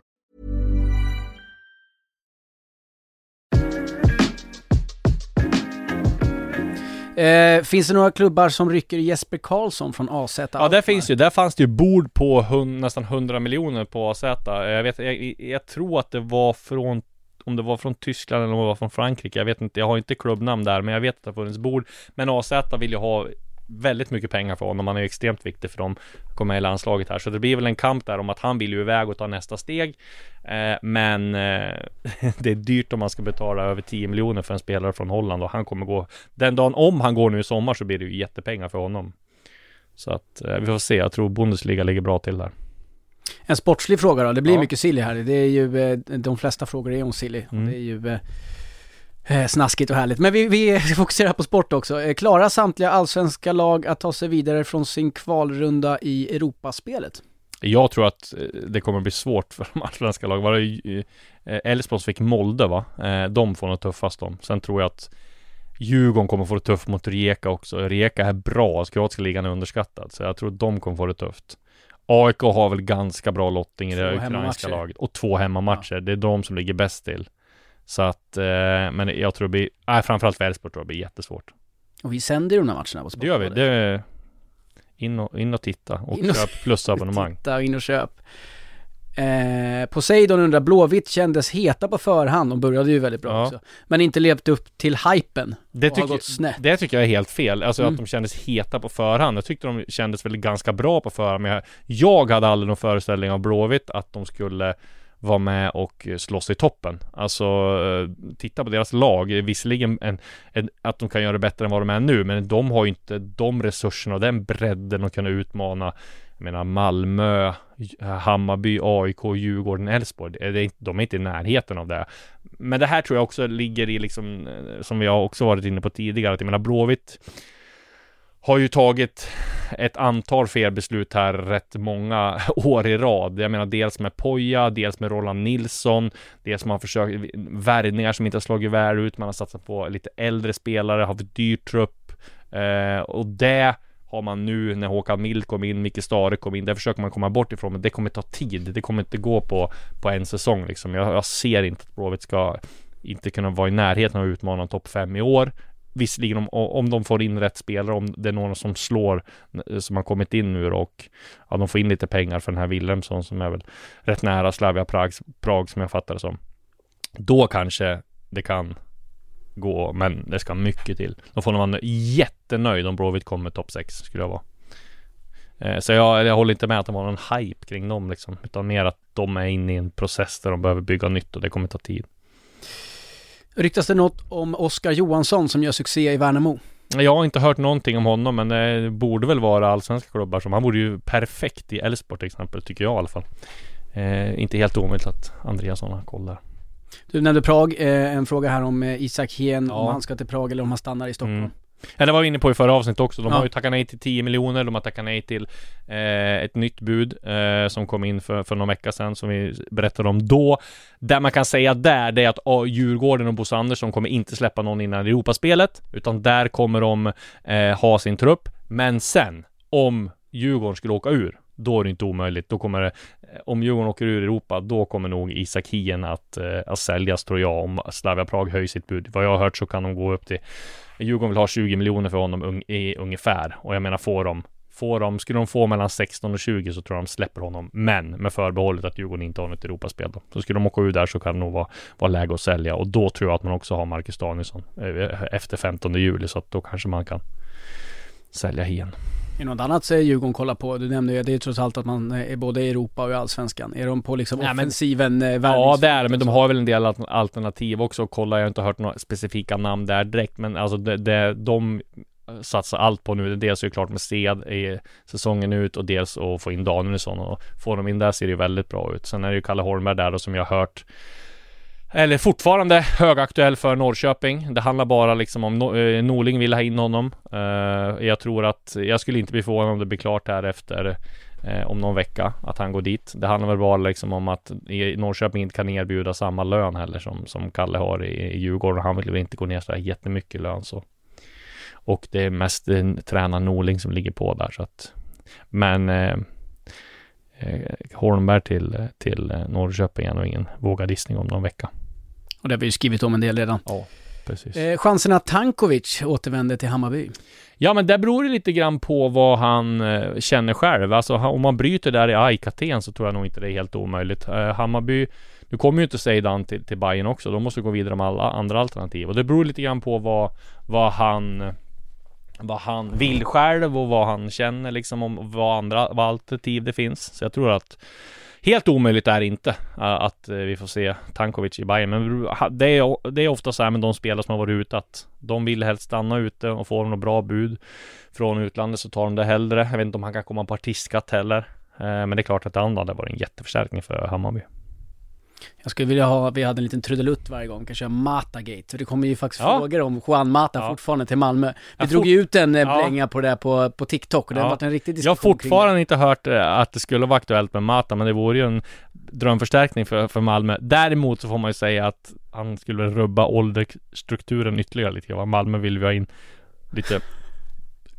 Eh, finns det några klubbar som rycker Jesper Karlsson från AZ? Ja, där finns ju. Där fanns det ju bord på hund, nästan 100 miljoner på AZ. Eh, jag vet, jag, jag, tror att det var från om det var från Tyskland eller om det var från Frankrike. Jag vet inte, jag har inte klubbnamn där, men jag vet att det har funnits bord. Men AZ vill ju ha väldigt mycket pengar för honom. Han är ju extremt viktig för dem komma i landslaget här. Så det blir väl en kamp där om att han vill ju iväg och ta nästa steg. Eh, men eh, [laughs] det är dyrt om man ska betala över 10 miljoner för en spelare från Holland och han kommer gå den dagen om han går nu i sommar så blir det ju jättepengar för honom. Så att eh, vi får se. Jag tror Bundesliga ligger bra till där. En sportslig fråga då. Det blir ja. mycket silly här. Det är ju, eh, de flesta frågor är om silly. Mm. Det är ju Eh, snaskigt och härligt. Men vi, vi [laughs] fokuserar på sport också. Eh, klarar samtliga allsvenska lag att ta sig vidare från sin kvalrunda i Europaspelet? Jag tror att eh, det kommer bli svårt för de [laughs] allsvenska lagen. Var det Elfsborg fick Molde va? De får nog tuffast de. Sen tror jag att Djurgården kommer få det tufft mot Rijeka också. Rijeka är bra, kroatiska ligan är underskattad. Så jag tror att de kommer få det tufft. AIK har väl ganska bra lottning i det ukrainska laget. Och två hemmamatcher. Ja. Det är de som ligger bäst till. Så att, eh, men jag tror det blir, nej framförallt för Elfsborg tror jag det blir jättesvårt. Och vi sänder ju de här matcherna på Sport. Det gör vi, det är in och, in och titta och in och, köp plusabonnemang. [laughs] titta och in och köp. Eh, Poseidon undrar, Blåvitt kändes heta på förhand, de började ju väldigt bra ja. också. Men inte levt upp till hypen det och har gått snett. Det tycker jag är helt fel, alltså mm. att de kändes heta på förhand. Jag tyckte de kändes väl ganska bra på förhand, men jag, jag hade aldrig någon föreställning av Blåvitt att de skulle vara med och slåss i toppen. Alltså, eh, titta på deras lag. Visserligen en, en, att de kan göra det bättre än vad de är nu, men de har ju inte de resurserna och den bredden att kunna utmana jag menar Malmö, Hammarby, AIK, Djurgården, Elfsborg. De är inte i närheten av det. Men det här tror jag också ligger i liksom, eh, som vi har också varit inne på tidigare, att jag menar Blåvitt har ju tagit ett antal felbeslut här rätt många [laughs] år i rad. Jag menar dels med Poja, dels med Roland Nilsson, dels man har försökt värvningar som inte har slagit väl ut. Man har satsat på lite äldre spelare, har för dyr trupp eh, och det har man nu när Håkan Mild kom in, Micke Stare kom in, det försöker man komma bort ifrån, men det kommer ta tid. Det kommer inte gå på, på en säsong liksom. Jag, jag ser inte att Blåvitt ska inte kunna vara i närheten av att utmana topp 5 i år. Visserligen om, om de får in rätt spelare, om det är någon som slår eh, som har kommit in nu och ja, de får in lite pengar för den här Wilhelmsson som är väl rätt nära Slavia Prag, Prag som jag fattar det som. Då kanske det kan gå, men det ska mycket till. Då får man vara jättenöjd om Bråvitt kommer topp 6 skulle jag vara. Eh, så jag, jag håller inte med att det var någon hype kring dem liksom, utan mer att de är inne i en process där de behöver bygga nytt och det kommer ta tid. Ryktas det något om Oskar Johansson som gör succé i Värnamo? Jag har inte hört någonting om honom men det borde väl vara allsvenska klubbar som han borde ju perfekt i Elfsborg till exempel tycker jag i alla fall. Eh, inte helt omöjligt att Andreasson har koll där. Du nämnde Prag, eh, en fråga här om eh, Isak Hien, Ja. om han ska till Prag eller om han stannar i Stockholm. Mm. Ja, det var vi inne på i förra avsnittet också. De Ja. har ju tackat nej till 10 miljoner. De har tackat nej till eh, ett nytt bud eh, som kom in för, för någon vecka sedan som vi berättade om då. Där man kan säga där, det är att oh, Djurgården och Bosse Andersson kommer inte släppa någon innan Europaspelet, utan där kommer de eh, ha sin trupp. Men sen, om Djurgården skulle åka ur, då är det inte omöjligt. Då kommer det, eh, om Djurgården åker ur Europa, då kommer nog Isak Hien att, eh, att säljas tror jag, om Slavia Prag höjer sitt bud. Vad jag har hört så kan de gå upp till Djurgården vill ha 20 miljoner för honom un, i, ungefär. Och jag menar, får de, får de, skulle de få mellan 16 och 20 så tror jag de släpper honom. Men med förbehållet att Djurgården inte har något Europaspel då. Så skulle de åka ur där så kan det nog vara, vara läge att sälja. Och då tror jag att man också har Marcus Danielsson eh, efter 15 juli. Så att då kanske man kan sälja igen. Är något annat är Djurgården kolla på? Du nämnde ju, det är trots allt att man är både i Europa och i Allsvenskan. Är de på liksom Nej, men- offensiven? eh, Ja, det är men de har väl en del al- alternativ också. Kolla, jag har inte hört några specifika namn där direkt, men alltså det, det, de satsar allt på nu. Dels är det klart med Sed i säsongen ut och dels att få in Danielsson och får de in där ser det ju väldigt bra ut. Sen är det ju Kalle Holmberg där då som jag har hört eller fortfarande högaktuell för Norrköping. Det handlar bara liksom om no eh, Norling vill ha in honom. Uh, jag tror att jag skulle inte bli förvånad om det blir klart här efter uh, om någon vecka att han går dit. Det handlar väl bara liksom om att Norrköping inte kan erbjuda samma lön heller som, som Kalle har i, i Djurgården. Han vill väl inte gå ner så här jättemycket i lön så. Och det är mest uh, tränaren Norling som ligger på där så att men uh, Holmberg till, till Norrköping är nog ingen vågad gissning om någon vecka. Och det har vi ju skrivit om en del redan. Ja, precis. Eh, chansen att Tankovic återvänder till Hammarby? Ja, men det beror lite grann på vad han eh, känner själv. Alltså om man bryter där i AIK Aten så tror jag nog inte det är helt omöjligt. Eh, Hammarby, nu kommer ju inte Zeidan till, till Bayern också. De måste gå vidare med alla andra alternativ. Och det beror lite grann på vad, vad han vad han vill själv och vad han känner liksom om vad andra vad alternativ det finns. Så jag tror att Helt omöjligt är det inte att vi får se Tankovic i Bayern Men det är, det är ofta så här med de spelare som har varit ute att de vill helst stanna ute och får de något bra bud från utlandet så tar de det hellre. Jag vet inte om han kan komma på artistskatt heller. Men det är klart att det andra hade varit en jätteförstärkning för Hammarby. Jag skulle vilja ha, vi hade en liten trudelutt varje gång, kanske Matagate. För det kommer ju faktiskt Ja. frågor om Juan Mata Ja. fortfarande till Malmö. Vi Jag drog ju ut en eh, Ja. blänga på det där på, på TikTok och det har varit en riktig Jag diskussion har kring fortfarande inte hört eh, att det skulle vara aktuellt med Mata, men det vore ju en drömförstärkning för, för Malmö. Däremot så får man ju säga att han skulle rubba åldersstrukturen ytterligare lite grann. Malmö vill vi ha in lite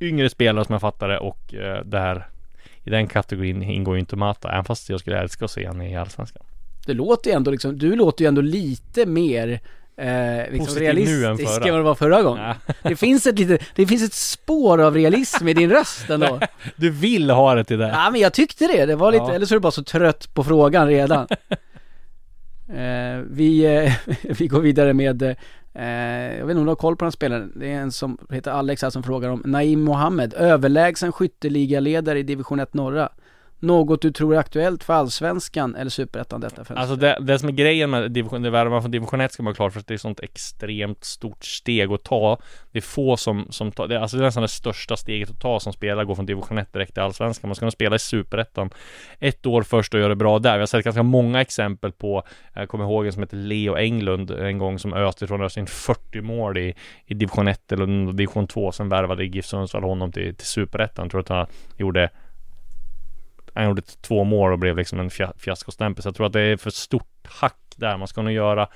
yngre spelare som jag fattar det och eh, där i den kategorin ingår ju inte Mata, även fast jag skulle älska att se honom i Allsvenskan. Det. Låter ju ändå liksom, du låter ju ändå lite mer eh, liksom än realistisk förra. än vad det var förra gången. Ja. [laughs] Det finns ett litet, det finns ett spår av realism i din röst ändå. [laughs] Du vill ha det till det? Ja men jag tyckte det, det var lite, Ja. eller så är du bara så trött på frågan redan. [laughs] eh, vi, eh, vi går vidare med, eh, jag vet inte om du har koll på den spelaren, det är en som heter Alex här som frågar om Naim Mohammed, överlägsen skytteligaledare i division 1 norra. Något du tror är aktuellt för allsvenskan eller superettan detta fönster? Alltså det, det som är grejen med division, det värvar från division 1 ska man ha klart för att det är ett sånt extremt stort steg att ta. Det är få som, som tar, det alltså det är nästan det största steget att ta som spelare, gå från division 1 direkt till allsvenskan. Man ska nog spela i superettan ett år först och göra det bra där. Vi har sett ganska många exempel på, jag kommer ihåg en som heter Leo Englund en gång som öste ifrån öste in 40 mål i, i division 1 eller division 2. Sen värvade GIF Sundsvall honom till, till superettan. Jag tror att han gjorde han gjorde två mål och blev liksom en fiaskostämpel. Så jag tror att det är för stort hack där. Man ska nog göra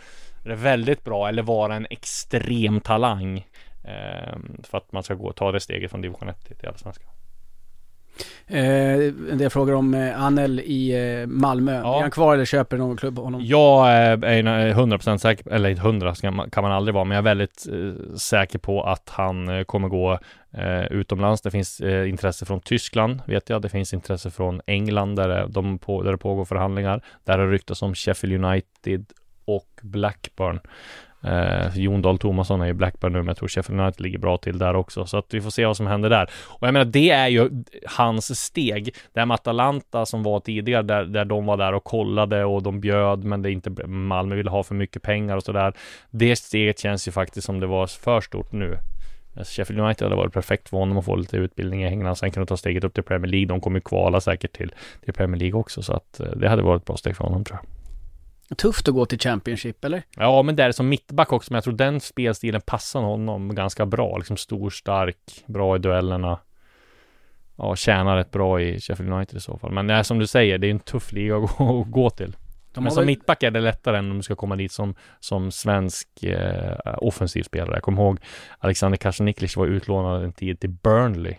det väldigt bra eller vara en extrem talang. Eh, för att man ska gå och ta det steget från division 1 till, till allsvenskan. Eh, en del frågor om eh, Anel i eh, Malmö. Ja. Är han kvar eller köper någon klubb honom? Jag är är 100% säker, eller inte 100 ska man- kan man aldrig vara, men jag är väldigt eh, säker på att han eh, kommer gå eh, utomlands. Det finns eh, intresse från Tyskland, vet jag. Det finns intresse från England, där, de på, där det pågår förhandlingar. Där har ryktats om Sheffield United och Blackburn. Eh, Jon Dahl Tomasson är ju Blackburn nu, men jag tror Sheffield United ligger bra till där också. Så att vi får se vad som händer där. Och jag menar, det är ju hans steg. Det här med Atalanta som var tidigare, där, där de var där och kollade och de bjöd, men det är inte Malmö ville ha för mycket pengar och sådär. Det steget känns ju faktiskt som det var för stort nu. Alltså, Sheffield United hade varit perfekt för honom att få lite utbildning i England. Sen kunna ta steget upp till Premier League. De kommer ju kvala säkert till, till Premier League också. Så att eh, det hade varit ett bra steg för honom tror jag. Tufft att gå till Championship, eller? Ja, men det är som mittback också, men jag tror den spelstilen passar honom ganska bra. Liksom stor, stark, bra i duellerna. Ja, tjänar rätt bra i Sheffield United i så fall. Men det är som du säger, det är en tuff liga att gå, att gå till. De men som väl- mittback är det lättare än om du ska komma dit som, som svensk eh, offensiv spelare. Jag kommer ihåg Alexander Kasaniklic var utlånad en tid till Burnley.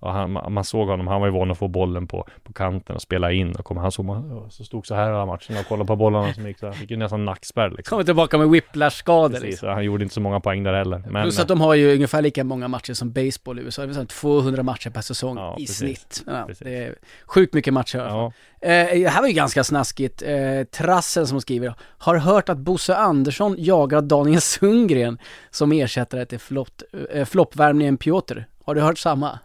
Och han, man såg honom, han var ju van att få bollen på, på kanten och spela in. Och kom, han såg man, så stod så här alla matcherna och kollade på bollarna som gick så här. Fick ju nästan nackspärr liksom. Kommer tillbaka med whiplash-skador Precis, liksom. han gjorde inte så många poäng där heller. Men, Plus att de har ju ungefär lika många matcher som baseball i USA. Det är så här 200 matcher per säsong Ja, i precis. snitt. Ja, det är sjukt mycket matcher i alla fall. Eh, det här var ju ganska snaskigt. Eh, Trassen som skriver, har hört att Bosse Andersson jagar Daniel Sundgren som ersättare till eh, floppvärmningen Piotr. Har du hört samma?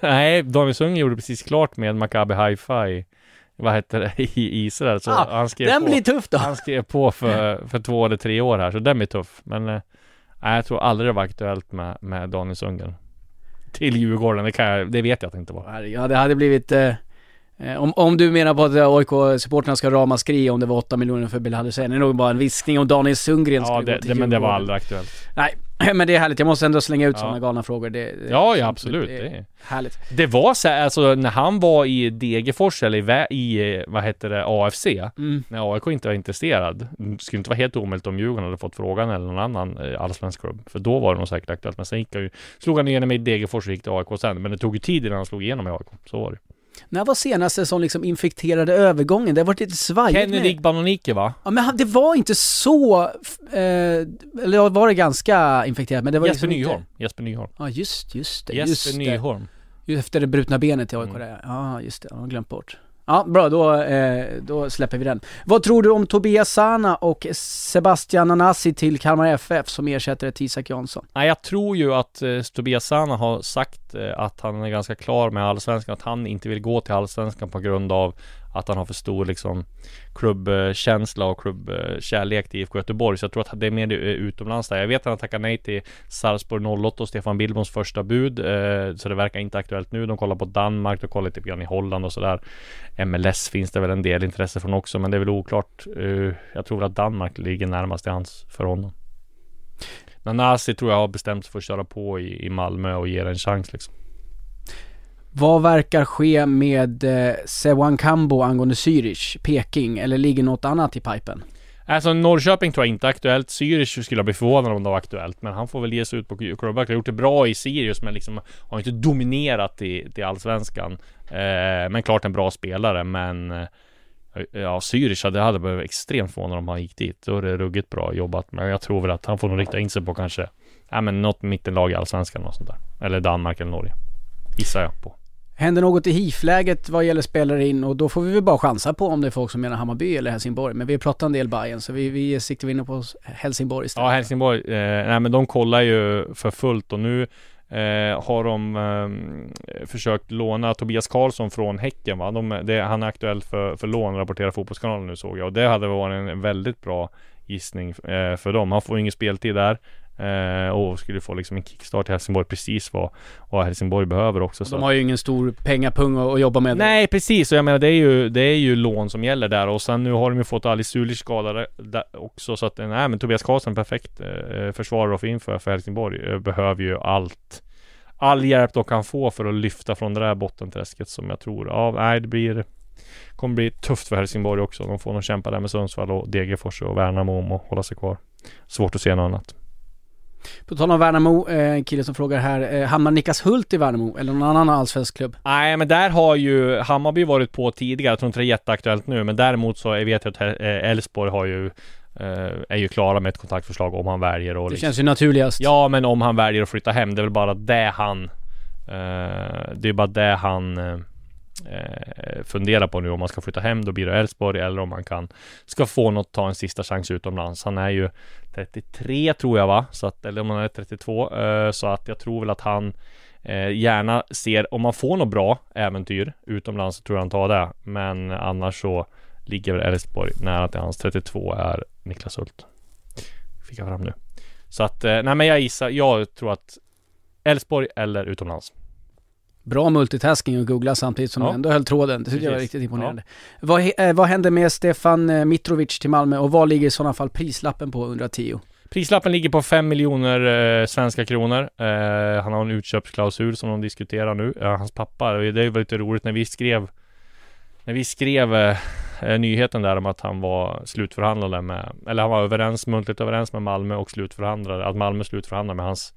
Nej, Daniel Sundgren gjorde precis klart med Maccabi Hi-Fi Vad heter det? [laughs] I Israel. Så Ah, han skrev Den på, blir tuff då. Han skrev på för, för två eller tre år här, så den blir tuff. Men eh, jag tror aldrig det var aktuellt med, med Daniel Sundgren. Till Djurgården, det, kan jag, det vet jag att det inte var. Ja, det hade blivit... Eh, eh, om, om du menar på att AIK-supportrarna ska ramaskri om det var 8 miljoner för Bill Hussein, det är nog bara en viskning om Daniel Sundgren Ja, det, det, men det var aldrig aktuellt. Nej, [clears throat] men det är härligt. Jag måste ändå slänga ut Ja. sådana galna frågor. Det, det Ja, ja absolut. Det Det är är, härligt. det var så här, alltså när han var i Degerfors eller i, i vad heter det, AFC. Mm. När AIK inte var intresserad. Det skulle inte vara helt omöjligt om Djurgården hade fått frågan eller någon annan eh, allsvensk klubb. För då var det nog säkert aktuellt. Men sen gick han ju, slog han igenom i Degerfors och gick till AIK sen. Men det tog ju tid innan han slog igenom i AIK. Så var det. När var senaste som liksom infekterade övergången? Det har varit lite svajigt Kennedy. Banonike va? Ja men han- det var inte så... Eh, eller var det ganska infekterat? Men det var Jesper liksom Nyholm. Inte... Jesper Nyholm. Ja just, just det. Jesper just det. Nyholm. Just efter det brutna benet i AIK Mm. där. Ja just det, jag har glömt bort. Ja bra, då, eh, då släpper vi den. Vad tror du om Tobias Sana och Sebastian Nanasi till Kalmar FF som ersättare till Isak Jansson? Nej, jag tror ju att eh, Tobias Sana har sagt eh, att han är ganska klar med Allsvenskan, att han inte vill gå till Allsvenskan på grund av att han har för stor liksom klubbkänsla och klubbkärlek till IFK Göteborg. Så jag tror att det är mer eh, utomlands där. Jag vet att han tackar nej till Sarpsborg 08 och Stefan Billboms första bud. Eh, så det verkar inte aktuellt nu. De kollar på Danmark, de kollar lite grann i Holland och sådär. MLS finns det väl en del intresse från också, men det är väl oklart. Eh, jag tror väl att Danmark ligger närmast till hans för honom. Nanasi tror jag har bestämt sig för att köra på i, i Malmö och ge det en chans liksom. Vad verkar ske med eh, Sewan Kambo angående Zürich, Peking, eller ligger något annat i pipen? Alltså Norrköping tror jag inte är aktuellt. Zürich skulle jag bli förvånad om det var aktuellt. Men han får väl ge sig ut på klubbar. Har gjort det bra i Sirius men liksom har inte dominerat i, i Allsvenskan. Eh, men klart en bra spelare men eh, Ja, Zürich hade, hade blivit extremt förvånad om han gick dit. Då är det ruggigt bra jobbat. Men jag tror väl att han får nog rikta in sig på kanske Ja men något mittenlag i Allsvenskan och sånt där. Eller Danmark eller Norge. Gissar jag på. Händer något i HIF-läget vad gäller spelare in och då får vi väl bara chansa på om det är folk som menar Hammarby eller Helsingborg. Men vi har pratat en del Bayern så vi, vi siktar in på Helsingborg istället. Ja, Helsingborg. Eh, nej, men de kollar ju för fullt och nu eh, har de eh, försökt låna Tobias Karlsson från Häcken. Va? De, det, han är aktuell för, för lån, rapporterar Fotbollskanalen nu såg jag. Och det hade varit en väldigt bra gissning eh, för dem. Han får ingen speltid där. Eh, och skulle få liksom en kickstart i Helsingborg precis vad, vad Helsingborg behöver också. Så de har ju ingen stor pengapung att, att jobba med. Nej precis, och jag menar det är ju Det är ju lån som gäller där. Och sen nu har de ju fått Ali Sulic skadade där också så att Nej men Tobias Karlsson perfekt eh, försvarare att få in för, för Helsingborg eh, Behöver ju allt All hjälp de kan få för att lyfta från det där bottenträsket som jag tror Ja nej det blir Kommer bli tufft för Helsingborg också. De får nog kämpa där med Sundsvall och Degerfors och Värnamo om att hålla sig kvar. Svårt att se något annat På tal om Värnamo, eh, en kille som frågar här, eh, hamnar Niklas Hult i Värnamo eller någon annan allsvensk klubb? Nej men där har ju Hammarby varit på tidigare, jag tror inte det är jätteaktuellt nu men däremot så vet jag att eh, Elfsborg har ju Är ju klara med ett kontaktförslag om han väljer och Det liksom, känns ju naturligast. Ja men om han väljer att flytta hem, det är väl bara det han Det är bara det han eh, fundera funderar på nu om man ska flytta hem då blir det Elfsborg eller om man kan Ska få något, ta en sista chans utomlands. Han är ju 33 tror jag va? Så att, eller om han är 32 eh, Så att jag tror väl att han eh, Gärna ser, om man får något bra äventyr utomlands så tror jag han tar det. Men annars så Ligger väl Elfsborg nära till hans 32 är Niklas Hult. Fick jag fram nu. Så att, eh, nej men jag gissar, jag tror att Elfsborg eller utomlands. Bra multitasking och googla samtidigt som Ja. du ändå höll tråden. Det tycker jag var riktigt imponerande. Vad, he- eh, vad hände med Stefan eh, Mitrovic till Malmö och vad ligger i sådana fall prislappen på 110? Prislappen ligger på 5 miljoner eh, svenska kronor. Eh, han har en utköpsklausul som de diskuterar nu. Eh, hans pappa, det var lite roligt när vi skrev när vi skrev eh, eh, nyheten där om att han var slutförhandlade med, eller han var överens, muntligt överens med Malmö och slutförhandlade, att Malmö slutförhandlade med hans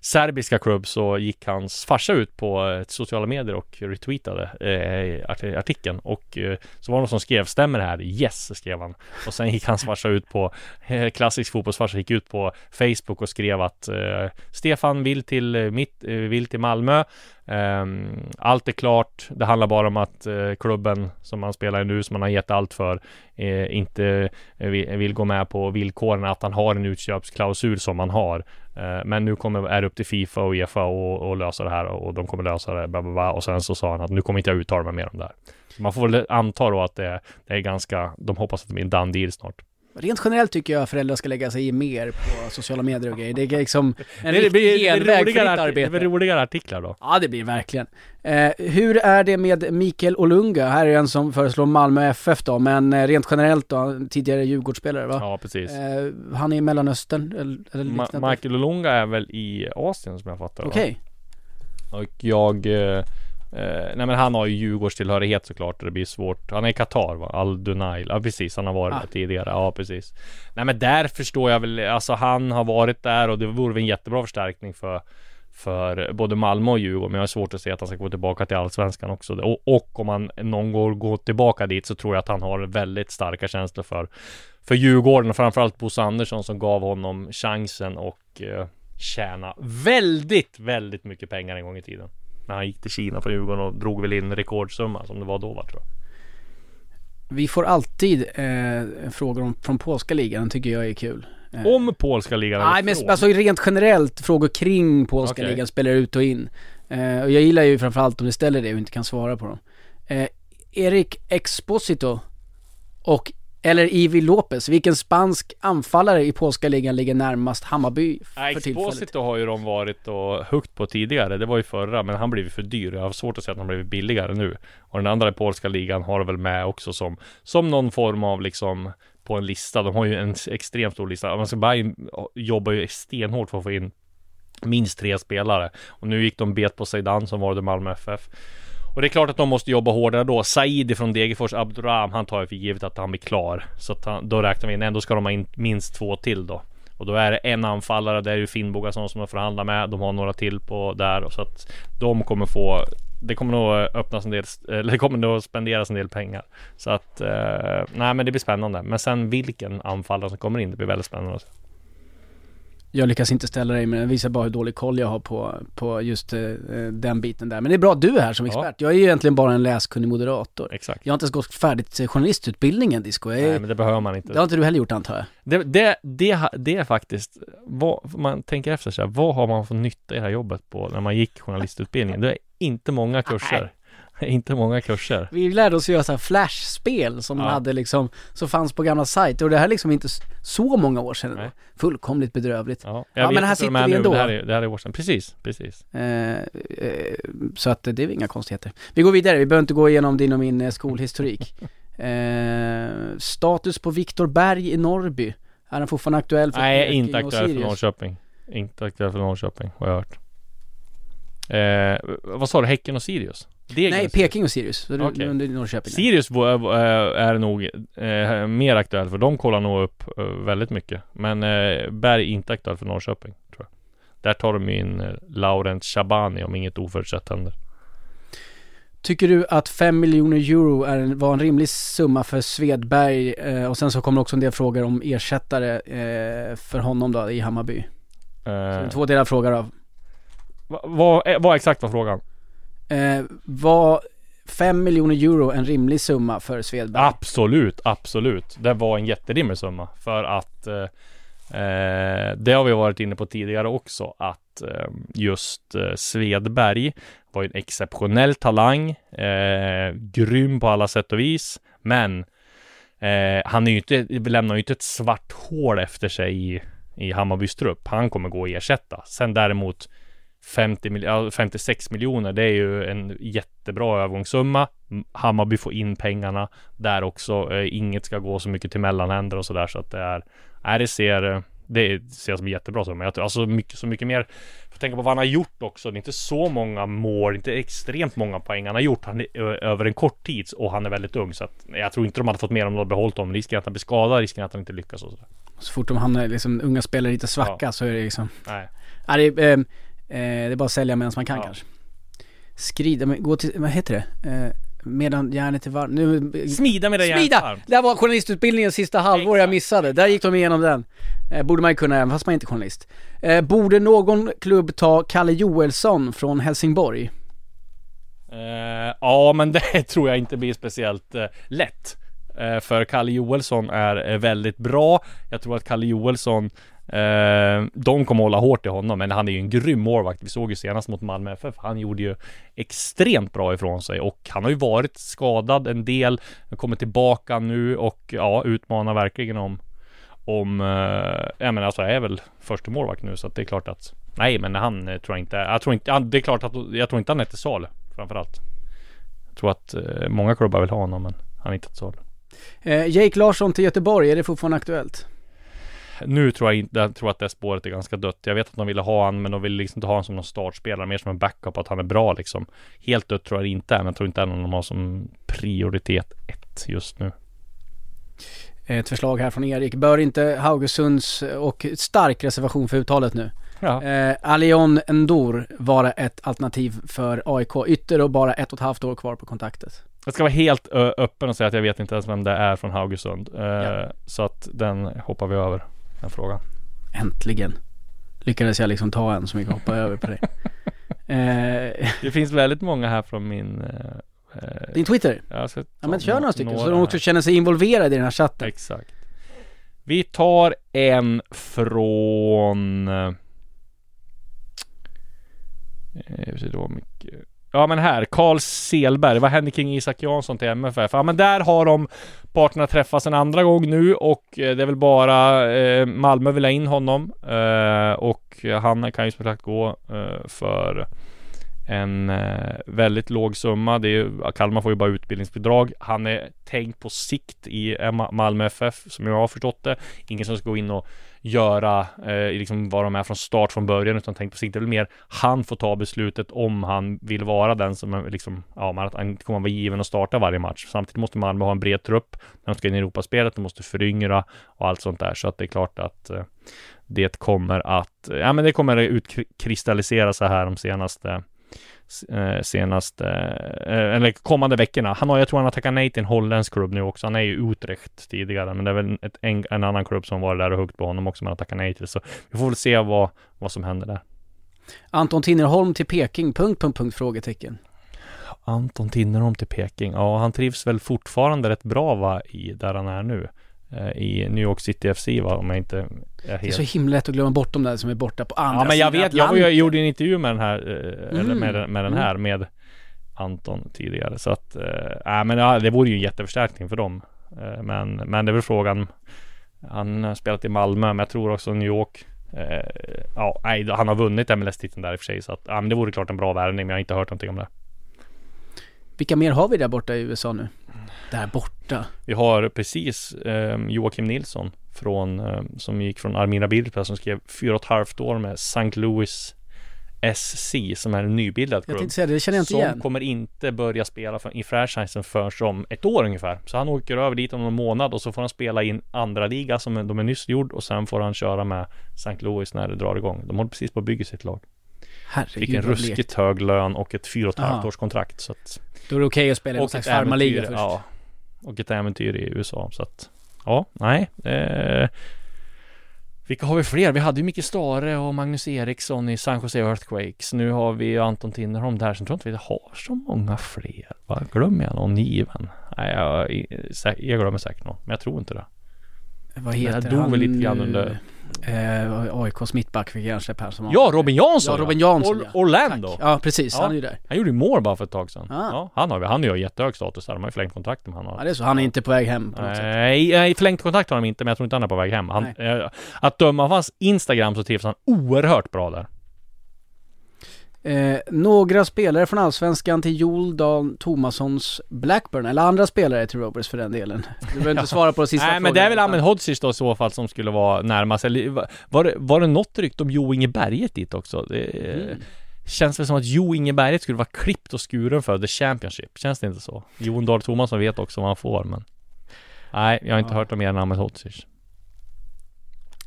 serbiska klubb så gick hans farsa ut på eh, sociala medier och retweetade eh, artikeln och eh, så var det någon som skrev stämmer det här? Yes skrev han och sen gick hans farsa ut på eh, klassisk fotbollsfarsa gick ut på Facebook och skrev att eh, Stefan vill till eh, mitt, eh, vill till Malmö ehm, allt är klart. Det handlar bara om att eh, klubben som man spelar i nu, som man har gett allt för, eh, inte eh, vill, vill gå med på villkoren att han har en utköpsklausul som man har. Eh, men nu kommer, är det upp till Fifa och Uefa och, och lösa det här och de kommer lösa det. Bla, bla, bla. Och sen så sa han att nu kommer inte jag uttala mig mer om det här. Så man får väl anta då att det, det är ganska, de hoppas att det blir en done deal snart. Rent generellt tycker jag att föräldrar ska lägga sig i mer på sociala medier och grejer. Det är liksom en [laughs] det, blir, genväg blir för ditt arti- det arbete. blir roligare artiklar då. Ja, det blir verkligen. Eh, hur är det med Mikael Olunga? Här är en som föreslår Malmö FF då, men eh, rent generellt då, tidigare Djurgårdsspelare va? Ja, precis. Eh, han är i Mellanöstern eller, eller Ma- liknande? Michael Olunga är väl i Asien som jag fattar? Okej. Och jag eh, eh, Nej men han har ju Djurgårdstillhörighet såklart och det blir svårt Han är i Qatar va? Al Dunail Ja precis, han har varit Ah. där tidigare Ja precis Nej men där förstår jag väl Alltså han har varit där och det vore väl en jättebra förstärkning för för både Malmö och Djurgården, men jag har svårt att se att han ska gå tillbaka till Allsvenskan också. Och, och om han någon gång går tillbaka dit så tror jag att han har väldigt starka känslor för, för Djurgården och framförallt Bosse Andersson som gav honom chansen och eh, tjäna väldigt, väldigt mycket pengar en gång i tiden. När han gick till Kina från Djurgården och drog väl in rekordsumma som det var då va, tror jag. Vi får alltid eh, frågor om, från polska ligan, den tycker jag är kul. Eh, Om polska ligan Nej men alltså rent generellt frågor kring polska Okej. ligan spelar ut och in. Eh, och jag gillar ju framförallt om du ställer det och inte kan svara på dem. Eh, Erik Exposito och, eller Ivi Lopez, vilken spansk anfallare i polska ligan ligger närmast Hammarby Nej, för tillfället? Exposito har ju de varit och högt på tidigare. Det var ju förra, men han blivit för dyr. Jag har svårt att säga att han blivit billigare nu. Och den andra i polska ligan har väl med också som, som någon form av liksom på en lista. De har ju en extremt stor lista. Man ska bara in, jobbar ju stenhårt för att få in minst tre spelare. Och nu gick de bet på Zeidan som var det Malmö FF. Och det är klart att de måste jobba hårdare då. Saidi från Degerfors, Abdurraham, han tar ju för givet att han blir klar. Så att han, då räknar vi in, ändå ska de ha in minst två till då. Och då är det en anfallare, det är ju Finnbogason som de förhandlar med. De har några till på där och så att de kommer få det kommer nog öppnas en del, eller det kommer nog spenderas en del pengar. Så att, eh, nej men det blir spännande. Men sen vilken anfallare som kommer in, det blir väldigt spännande. Jag lyckas inte ställa dig men det visar bara hur dålig koll jag har på, på just eh, den biten där. Men det är bra att du är här som Ja. expert. Jag är ju egentligen bara en läskunnig moderator. Exakt. Jag har inte ens gått färdigt eh, journalistutbildningen Disco. Jag är, Nej men det behöver man inte. Det har inte du heller gjort antar jag? Det, det, det, det är faktiskt, vad, man tänker efter så här, vad har man för nytta i det här jobbet på när man gick journalistutbildningen? Det är inte många kurser. [laughs] inte många kurser. Vi lärde oss göra så här flashspel som man Ja. hade liksom, som fanns på gamla sajter och det här är liksom inte så många år sedan. Nej. Fullkomligt bedrövligt. Ja, Ja, men här sitter vi nu, ändå. Det här är, det här är år sedan. Precis, precis. Eh, eh, så att det är inga konstigheter. Vi går vidare, vi behöver inte gå igenom din och min eh, skolhistorik. [laughs] Eh, status på Viktor Berg i Norrby. Är han fortfarande aktuell för Nej, Peking inte aktuell för? Norrköping. Inte aktuell för Norrköping, har jag hört. Eh, vad sa du? Häcken och Sirius? Degen Nej. Peking och Sirius. Så du, Okej. under Norrköping. Sirius är, är nog eh, mer aktuell för de kollar nog upp eh, väldigt mycket. Men eh, Berg är inte aktuell för Norrköping, tror jag. Där tar de in eh, Laurent Shabani om inget oförutsett händer. Tycker du att 5 miljoner euro är en, var en rimlig summa för Svedberg? Eh, och sen så kommer också en del frågor om ersättare eh, för honom då i Hammarby. Så är Eh, två delar fråga då. vad, eh, vad exakt var frågan? Eh, var 5 miljoner euro en rimlig summa för Svedberg? Absolut, absolut. Det var en jätterimlig summa för att eh, eh, det har vi varit inne på tidigare också att eh, just eh, Svedberg var ju en exceptionell talang, eh, grym på alla sätt och vis, men eh, han är ju inte, lämnar ju inte ett svart hål efter sig i, i Hammarbys trupp. Han kommer gå och ersätta. Sen däremot 50 mil- ja, 56 miljoner, det är ju en jättebra övergångssumma. Hammarby får in pengarna där också. Eh, inget ska gå så mycket till mellanhänder och sådär så att det är, nej det ser, eh, det ser jag som jättebra summa. Jag tror- Alltså mycket, så mycket mer, får tänka på vad han har gjort också. Det är inte så många mål, inte extremt många poäng han har gjort han, är, över en kort tid och han är väldigt ung så att jag tror inte de hade fått mer om de hade behållit honom. Risken att han blir skadad, risken att han inte lyckas och sådär. Så fort de hamnar, liksom unga spelare lite svacka så är det liksom, Nej. ja, det, är, eh, eh, det är bara att sälja medan man kan Ja. kanske. Skrida, men gå till, vad heter det? Eh, medan järnet är varmt. Nu, Smida med det Smida! järnvarmt. Där var journalistutbildningen sista halvår jag missade. Där gick de igenom den. Eh, borde man ju kunna även fast man inte är journalist. Eh, borde någon klubb ta Kalle Joelsson från Helsingborg? Eh, ja, men det [laughs] tror jag inte blir speciellt eh, lätt. Eh, för Kalle Joelsson är eh, väldigt bra. Jag tror att Kalle Joelsson Eh, de kommer hålla hårt i honom, men han är ju en grym målvakt. Vi såg ju senast mot Malmö FF. Han gjorde ju extremt bra ifrån sig och han har ju varit skadad en del. Kommer tillbaka nu och ja, utmanar verkligen om om, eh, jag menar alltså är väl första målvakt nu så att det är klart att Nej men han eh, tror jag inte, jag tror inte, det är klart att jag tror inte han är till salu framförallt. Jag tror att eh, många klubbar vill ha honom men han är inte till salu. Eh, Jake Larsson till Göteborg, är det fortfarande aktuellt? Nu tror jag inte, jag tror att det spåret är ganska dött. Jag vet att de ville ha han men de vill liksom inte ha honom som någon startspelare, mer som en backup, att han är bra liksom. Helt dött tror jag inte är, men jag tror inte det är någon de har som prioritet ett just nu. Ett förslag här från Erik. Bör inte Haugesunds och stark reservation för uttalet nu. Ja. Eh, Alion Endor vara ett alternativ för AIK. Ytter och bara ett och ett halvt år kvar på kontraktet. Jag ska vara helt öppen och säga att jag vet inte ens vem det är från Haugesund. Eh, Ja. Så att den hoppar vi över, den frågan. Äntligen lyckades jag liksom ta en som vi kan hoppa över på det. [laughs] Eh, Det finns väldigt många här från min... Eh, din Twitter? Ja ta men kör några stycken så några de också här. känner sig involverade i den här chatten. Exakt. Vi tar en från... Eh, eh, det var mycket... Ja men här, Karl Selberg. Vad hände kring Isak Jansson till MFF? Ja men där har de parterna träffats en andra gång nu och eh, det är väl bara eh, Malmö vill ha in honom. Eh, och han kan ju som sagt gå eh, för en eh, väldigt låg summa. Det är Kalmar får ju bara utbildningsbidrag. Han är tänkt på sikt i eh, Malmö FF som jag har förstått det. Ingen som ska gå in och göra, eh, liksom de är från start från början utan tänkt på sikt. Det är väl mer han får ta beslutet om han vill vara den som liksom, ja, man, att han inte kommer vara given att starta varje match. Samtidigt måste Malmö ha en bred trupp när de ska in i Europaspelet. De måste föryngra och allt sånt där. Så att det är klart att eh, det kommer att, ja men det kommer att utkristallisera sig här de senaste senaste, eh, eller kommande veckorna. Han har, jag tror han har tackat nej till en holländsk klubb nu också. Han är ju Utrecht tidigare, men det är väl ett, en, en annan klubb som var där och huggt på honom också, men han har tackat nej till. Så vi får väl se vad, vad som händer där. Anton Tinnerholm till Peking, punkt, punkt, punkt, frågetecken. Anton Tinnerholm till Peking. Ja, han trivs väl fortfarande rätt bra va, i där han är nu. Eh, I New York City FC va, om jag inte är Det är helt... så himla lätt att glömma bort de där som är borta på andra Ja men jag sidan vet, jag, jag gjorde en intervju med den här, eh, eller Mm. med, med den Mm. här, med Anton tidigare. Så att, äh, men ja, det vore ju en jätteförstärkning för dem. Eh, men, men det är väl frågan, han har spelat i Malmö, men jag tror också New York. Eh, ja, nej, han har vunnit MLS-titeln där i och för sig, så att, ja, men det vore klart en bra värvning, men jag har inte hört någonting om det. Vilka mer har vi där borta i USA nu? Där borta? Vi har precis eh, Joakim Nilsson från, eh, som gick från Armina Birpa som skrev fyra och ett halvt år med St. Louis SC som är en nybildad Jag klubb. tänkte säga det, det känner jag inte som igen. kommer inte börja spela för, i franchisen förrän om ett år ungefär. Så han åker över dit om någon månad och så får han spela i en andra liga som de är nyss gjord och sen får han köra med St. Louis när det drar igång. De håller precis på att bygga sitt lag. Herregud Fick en ruskigt blekt. hög lön och ett fyra och ett halvt års kontrakt. Så att, Då är det okej att spela i någon slags farmarliga först. ja, och ett äventyr i USA. Så att, ja, nej. Eh, vilka har vi fler? Vi hade ju Micke Stare och Magnus Eriksson i San Jose Earthquakes. Nu har vi ju Anton Tinnerholm där. Sen tror jag inte vi har så många fler. Va? Glömmer jag någon given? Nej, jag, jag glömmer säkert någon. Men jag tror inte det. Vad heter dog han väl lite grann nu? under- Eh, AIKs mittback fick hjärnsläpp här som var- Ja, Robin Jansson! Ja, Robin Jansson ja. Orlando! Tack. Ja, precis. Ja. Han är ju där. Han gjorde ju mål bara för ett tag sedan. Ah. Ja, han har. Han har ju jättehög status där. De har ju förlängt kontrakt med han har. Ja, det är så. Han är inte på väg hem på något sätt. Nej, nej, förlängt kontakt har de inte, men jag tror inte han är på väg hem. Han, eh, att döma av hans Instagram så trivs han oerhört bra där. Eh, några spelare från Allsvenskan till Joel Dahl Tomassons Blackburn, eller andra spelare till Rovers för den delen. Du behöver inte [laughs] svara på den sista Nej frågan. men det är väl Ahmed Hodzic då i så fall som skulle vara närmast, eller va- var det, var det något rykte om Jo Inge Berget dit också? Det Mm. känns väl som att Jo Inge Berget skulle vara klippt och skuren för The Championship, känns det inte så? Jon Dahl Tomasson vet också vad han får men Nej, jag har inte Ja. hört om mer än Ahmed Hodzic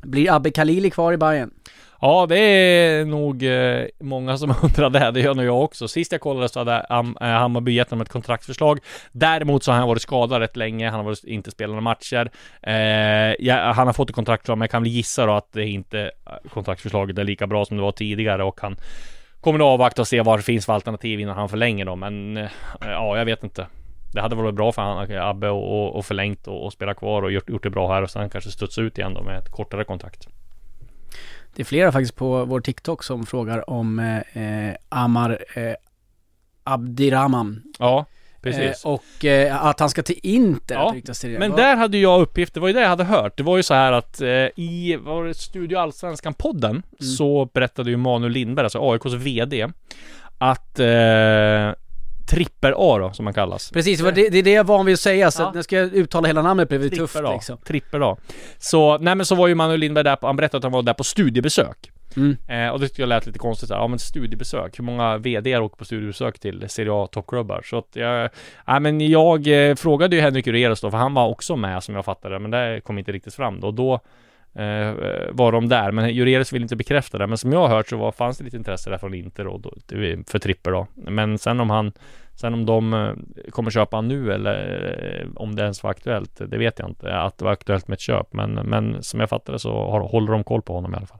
blir Abbe Khalili kvar i Bayern? Ja, det är nog eh, många som [laughs] undrar det. Det gör nog jag också. Sist jag kollade så hade Am- eh, Hammarby gett honom ett kontraktsförslag. Däremot så har han varit skadad rätt länge. Han har varit, inte spelat några matcher. Eh, ja, han har fått ett kontraktförslag, men jag kan väl gissa då att det inte eh, kontraktförslaget är lika bra som det var tidigare och han kommer att avvakta och se vad det finns för alternativ innan han förlänger dem. Men eh, ja, jag vet inte. Det hade varit bra för han, Abbe och, och, och förlängt och, och spela kvar och gjort, gjort det bra här och sen kanske studsa ut igen då med ett kortare kontrakt. Det är flera faktiskt på vår TikTok som frågar om eh, eh, Amar eh, Abdirahman. Ja, precis. Eh, och eh, att han ska till Inter, Ja, till det. Men där hade jag uppgift, det var ju det jag hade hört. Det var ju så här att eh, i, var det, Studio Allsvenskan-podden Mm. så berättade ju Manuel Lindberg, alltså AIKs VD, att eh, Tripper A då, som man kallas. Precis, det, var det, är det jag är van vid att säga, så Ja. att när ska jag uttala hela namnet blir det tufft liksom. Tripper A. Så, nej men så var ju Manuel Lindberg där på, han berättade att han var där på studiebesök. Mm. Eh, och det tyckte jag lät lite konstigt så här, ja men studiebesök, hur många VD åker på studiebesök till Serie A toppklubbar? Så att jag, ja men jag eh, frågade ju Henrik Ureus då, för han var också med som jag fattade men det kom inte riktigt fram då. Och då var de där, men Ureus vill inte bekräfta det. Men som jag har hört så var, fanns det lite intresse där från Inter och då, för Tripper då. Men sen om han, sen om de eh, kommer köpa han nu eller eh, om det ens var aktuellt, det vet jag inte. Att det var aktuellt med ett köp, men, men som jag fattade så har, håller de koll på honom i alla fall.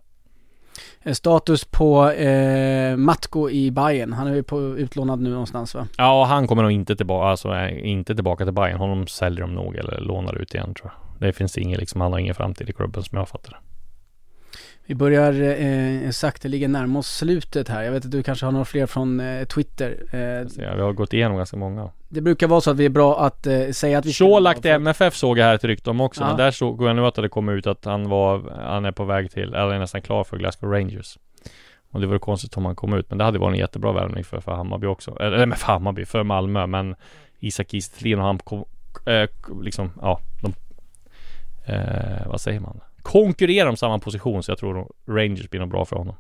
Eh, Status på eh, Matko i Bayern. Han är ju på utlånad nu någonstans va? Ja, han kommer nog inte tillbaka, alltså eh, inte tillbaka till Bayern. Honom säljer de nog eller lånar ut igen tror jag. Det finns inget liksom, han har ingen framtid i klubben som jag fattar det. Vi börjar eh, sakteligen närma oss slutet här. Jag vet att du kanske har några fler från eh, Twitter. Eh, Så ja, vi har gått igenom ganska många. det brukar vara så att vi är bra att eh, säga att vi Colak till MFF såg jag här ett rykte om också, Ja. men där såg jag nu att det kom ut att han var, han är på väg till, eller är nästan klar för Glasgow Rangers. Och det vore konstigt om han kom ut, men det hade varit en jättebra värvning för, för Hammarby också. Eller men för Hammarby, för Malmö, men Isak Kiese och han kom, eh, liksom, ja, de, eh, vad säger man? Konkurrerar om samma position, så jag tror Rangers blir nog bra för honom.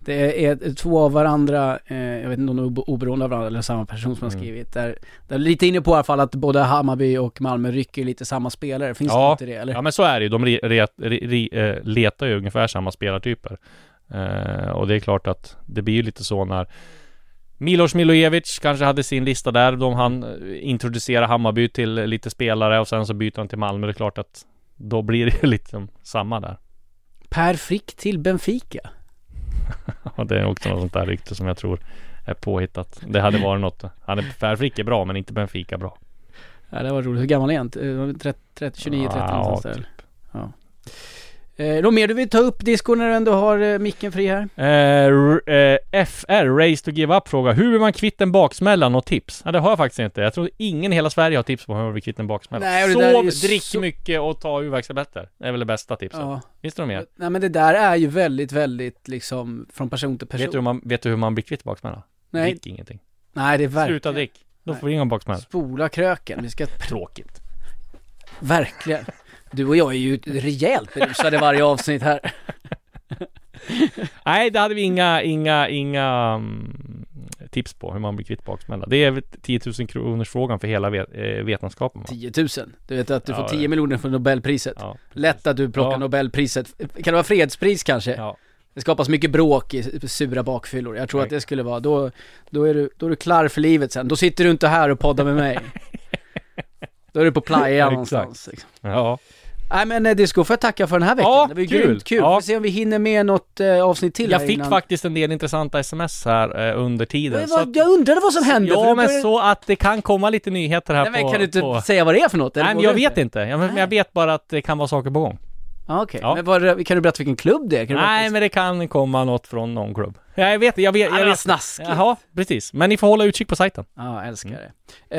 Det är två av varandra, eh, jag vet inte om de är obe- oberoende av varandra eller samma person som har Mm. skrivit. Där, där är lite inne på i alla fall att både Hammarby och Malmö rycker lite samma spelare. Finns Ja. det inte det eller? Ja men så är det ju, de re, re, re, re, eh, letar ju ungefär samma spelartyper. Eh, och det är klart att det blir ju lite så när Milos Milojevic kanske hade sin lista där, de han eh, introducera Hammarby till lite spelare och sen så byter han till Malmö. Det är klart att då blir det ju [laughs] lite som samma där. Per Frick till Benfica. [laughs] Och det är också något sånt där rykte som jag tror är påhittat. Det hade varit något. Han är, Per Frick är bra men inte Benfica bra. Ja det var roligt. Hur gammal är han? Eh, 30, 30, 29, 30 Ja, någonstans där. typ. Ja. Eh, något mer du vill ta upp Disco när du ändå har eh, micken fri här? Eh, eh, FR, Race to Give Up fråga Hur blir man kvitt en baksmälla? Något tips? Ja, det har jag faktiskt inte. Jag tror ingen i hela Sverige har tips på hur man blir kvitt en baksmälla. Nej, och det där är Sov, ju drick så- mycket och ta huvudvärkstabletter. Det är väl det bästa tipset. Ja. Finns det något mer? Nej men det där är ju väldigt, väldigt liksom från person till person. Vet du, hur man, vet du hur man blir kvitt baksmälla? Nej, Drick ingenting. nej det är verkligen. Sluta drick. Då Nej. får du ingen baksmälla. Spola kröken. Vi ska, Tråkigt. verkligen. Du och jag är ju rejält berusade varje avsnitt här. [laughs] Nej, det hade vi inga, inga, inga mm, tips på hur man blir kvitt baksmälla. Det är väl 10 000 kronors frågan för hela vet, eh, vetenskapen va? 10 000. Du vet att du Ja, får 10 ja. miljoner för Nobelpriset. Ja, Lätt att du plockar Ja. Nobelpriset. Kan det vara fredspris kanske? ja. Det skapas mycket bråk i sura bakfyllor. Jag tror Nej. att det skulle vara, då, då, är du, då är du klar för livet sen. Då sitter du inte här och poddar med mig. [laughs] Då är du på playa någonstans. Liksom. ja. Nej men eh, Disco, får jag tacka för den här veckan. Ja, det var ju kul. grymt kul. Ja. Får se om vi hinner med något eh, avsnitt till Jag här fick innan. faktiskt en del intressanta sms här eh, under tiden. Jag, så att, var, jag undrade vad som hände. ja, men så att det kan komma lite nyheter här Nej men på... kan du inte på... säga vad det är för något? eller Nej, men jag vet inte. Jag, men jag vet bara att det kan vara saker på gång. Ja, Okej, Ja. men vad, kan du berätta vilken klubb det är? Nej, men det kan komma något från någon klubb. Ja, jag vet, jag vet, Ja, jag vet. snaskigt. Jaha, precis. Men ni får hålla utkik på sajten. Ja, jag älskar det.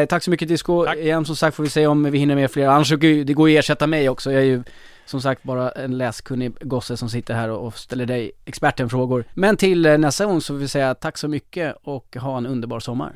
Eh, tack så mycket Disco. Tack. Igen som sagt får vi se om vi hinner med fler. Annars det går ju att ersätta mig också. Jag är ju som sagt bara en läskunnig gosse som sitter här och, och ställer dig experten frågor. Men till eh, nästa gång så vill vi säga tack så mycket och ha en underbar sommar.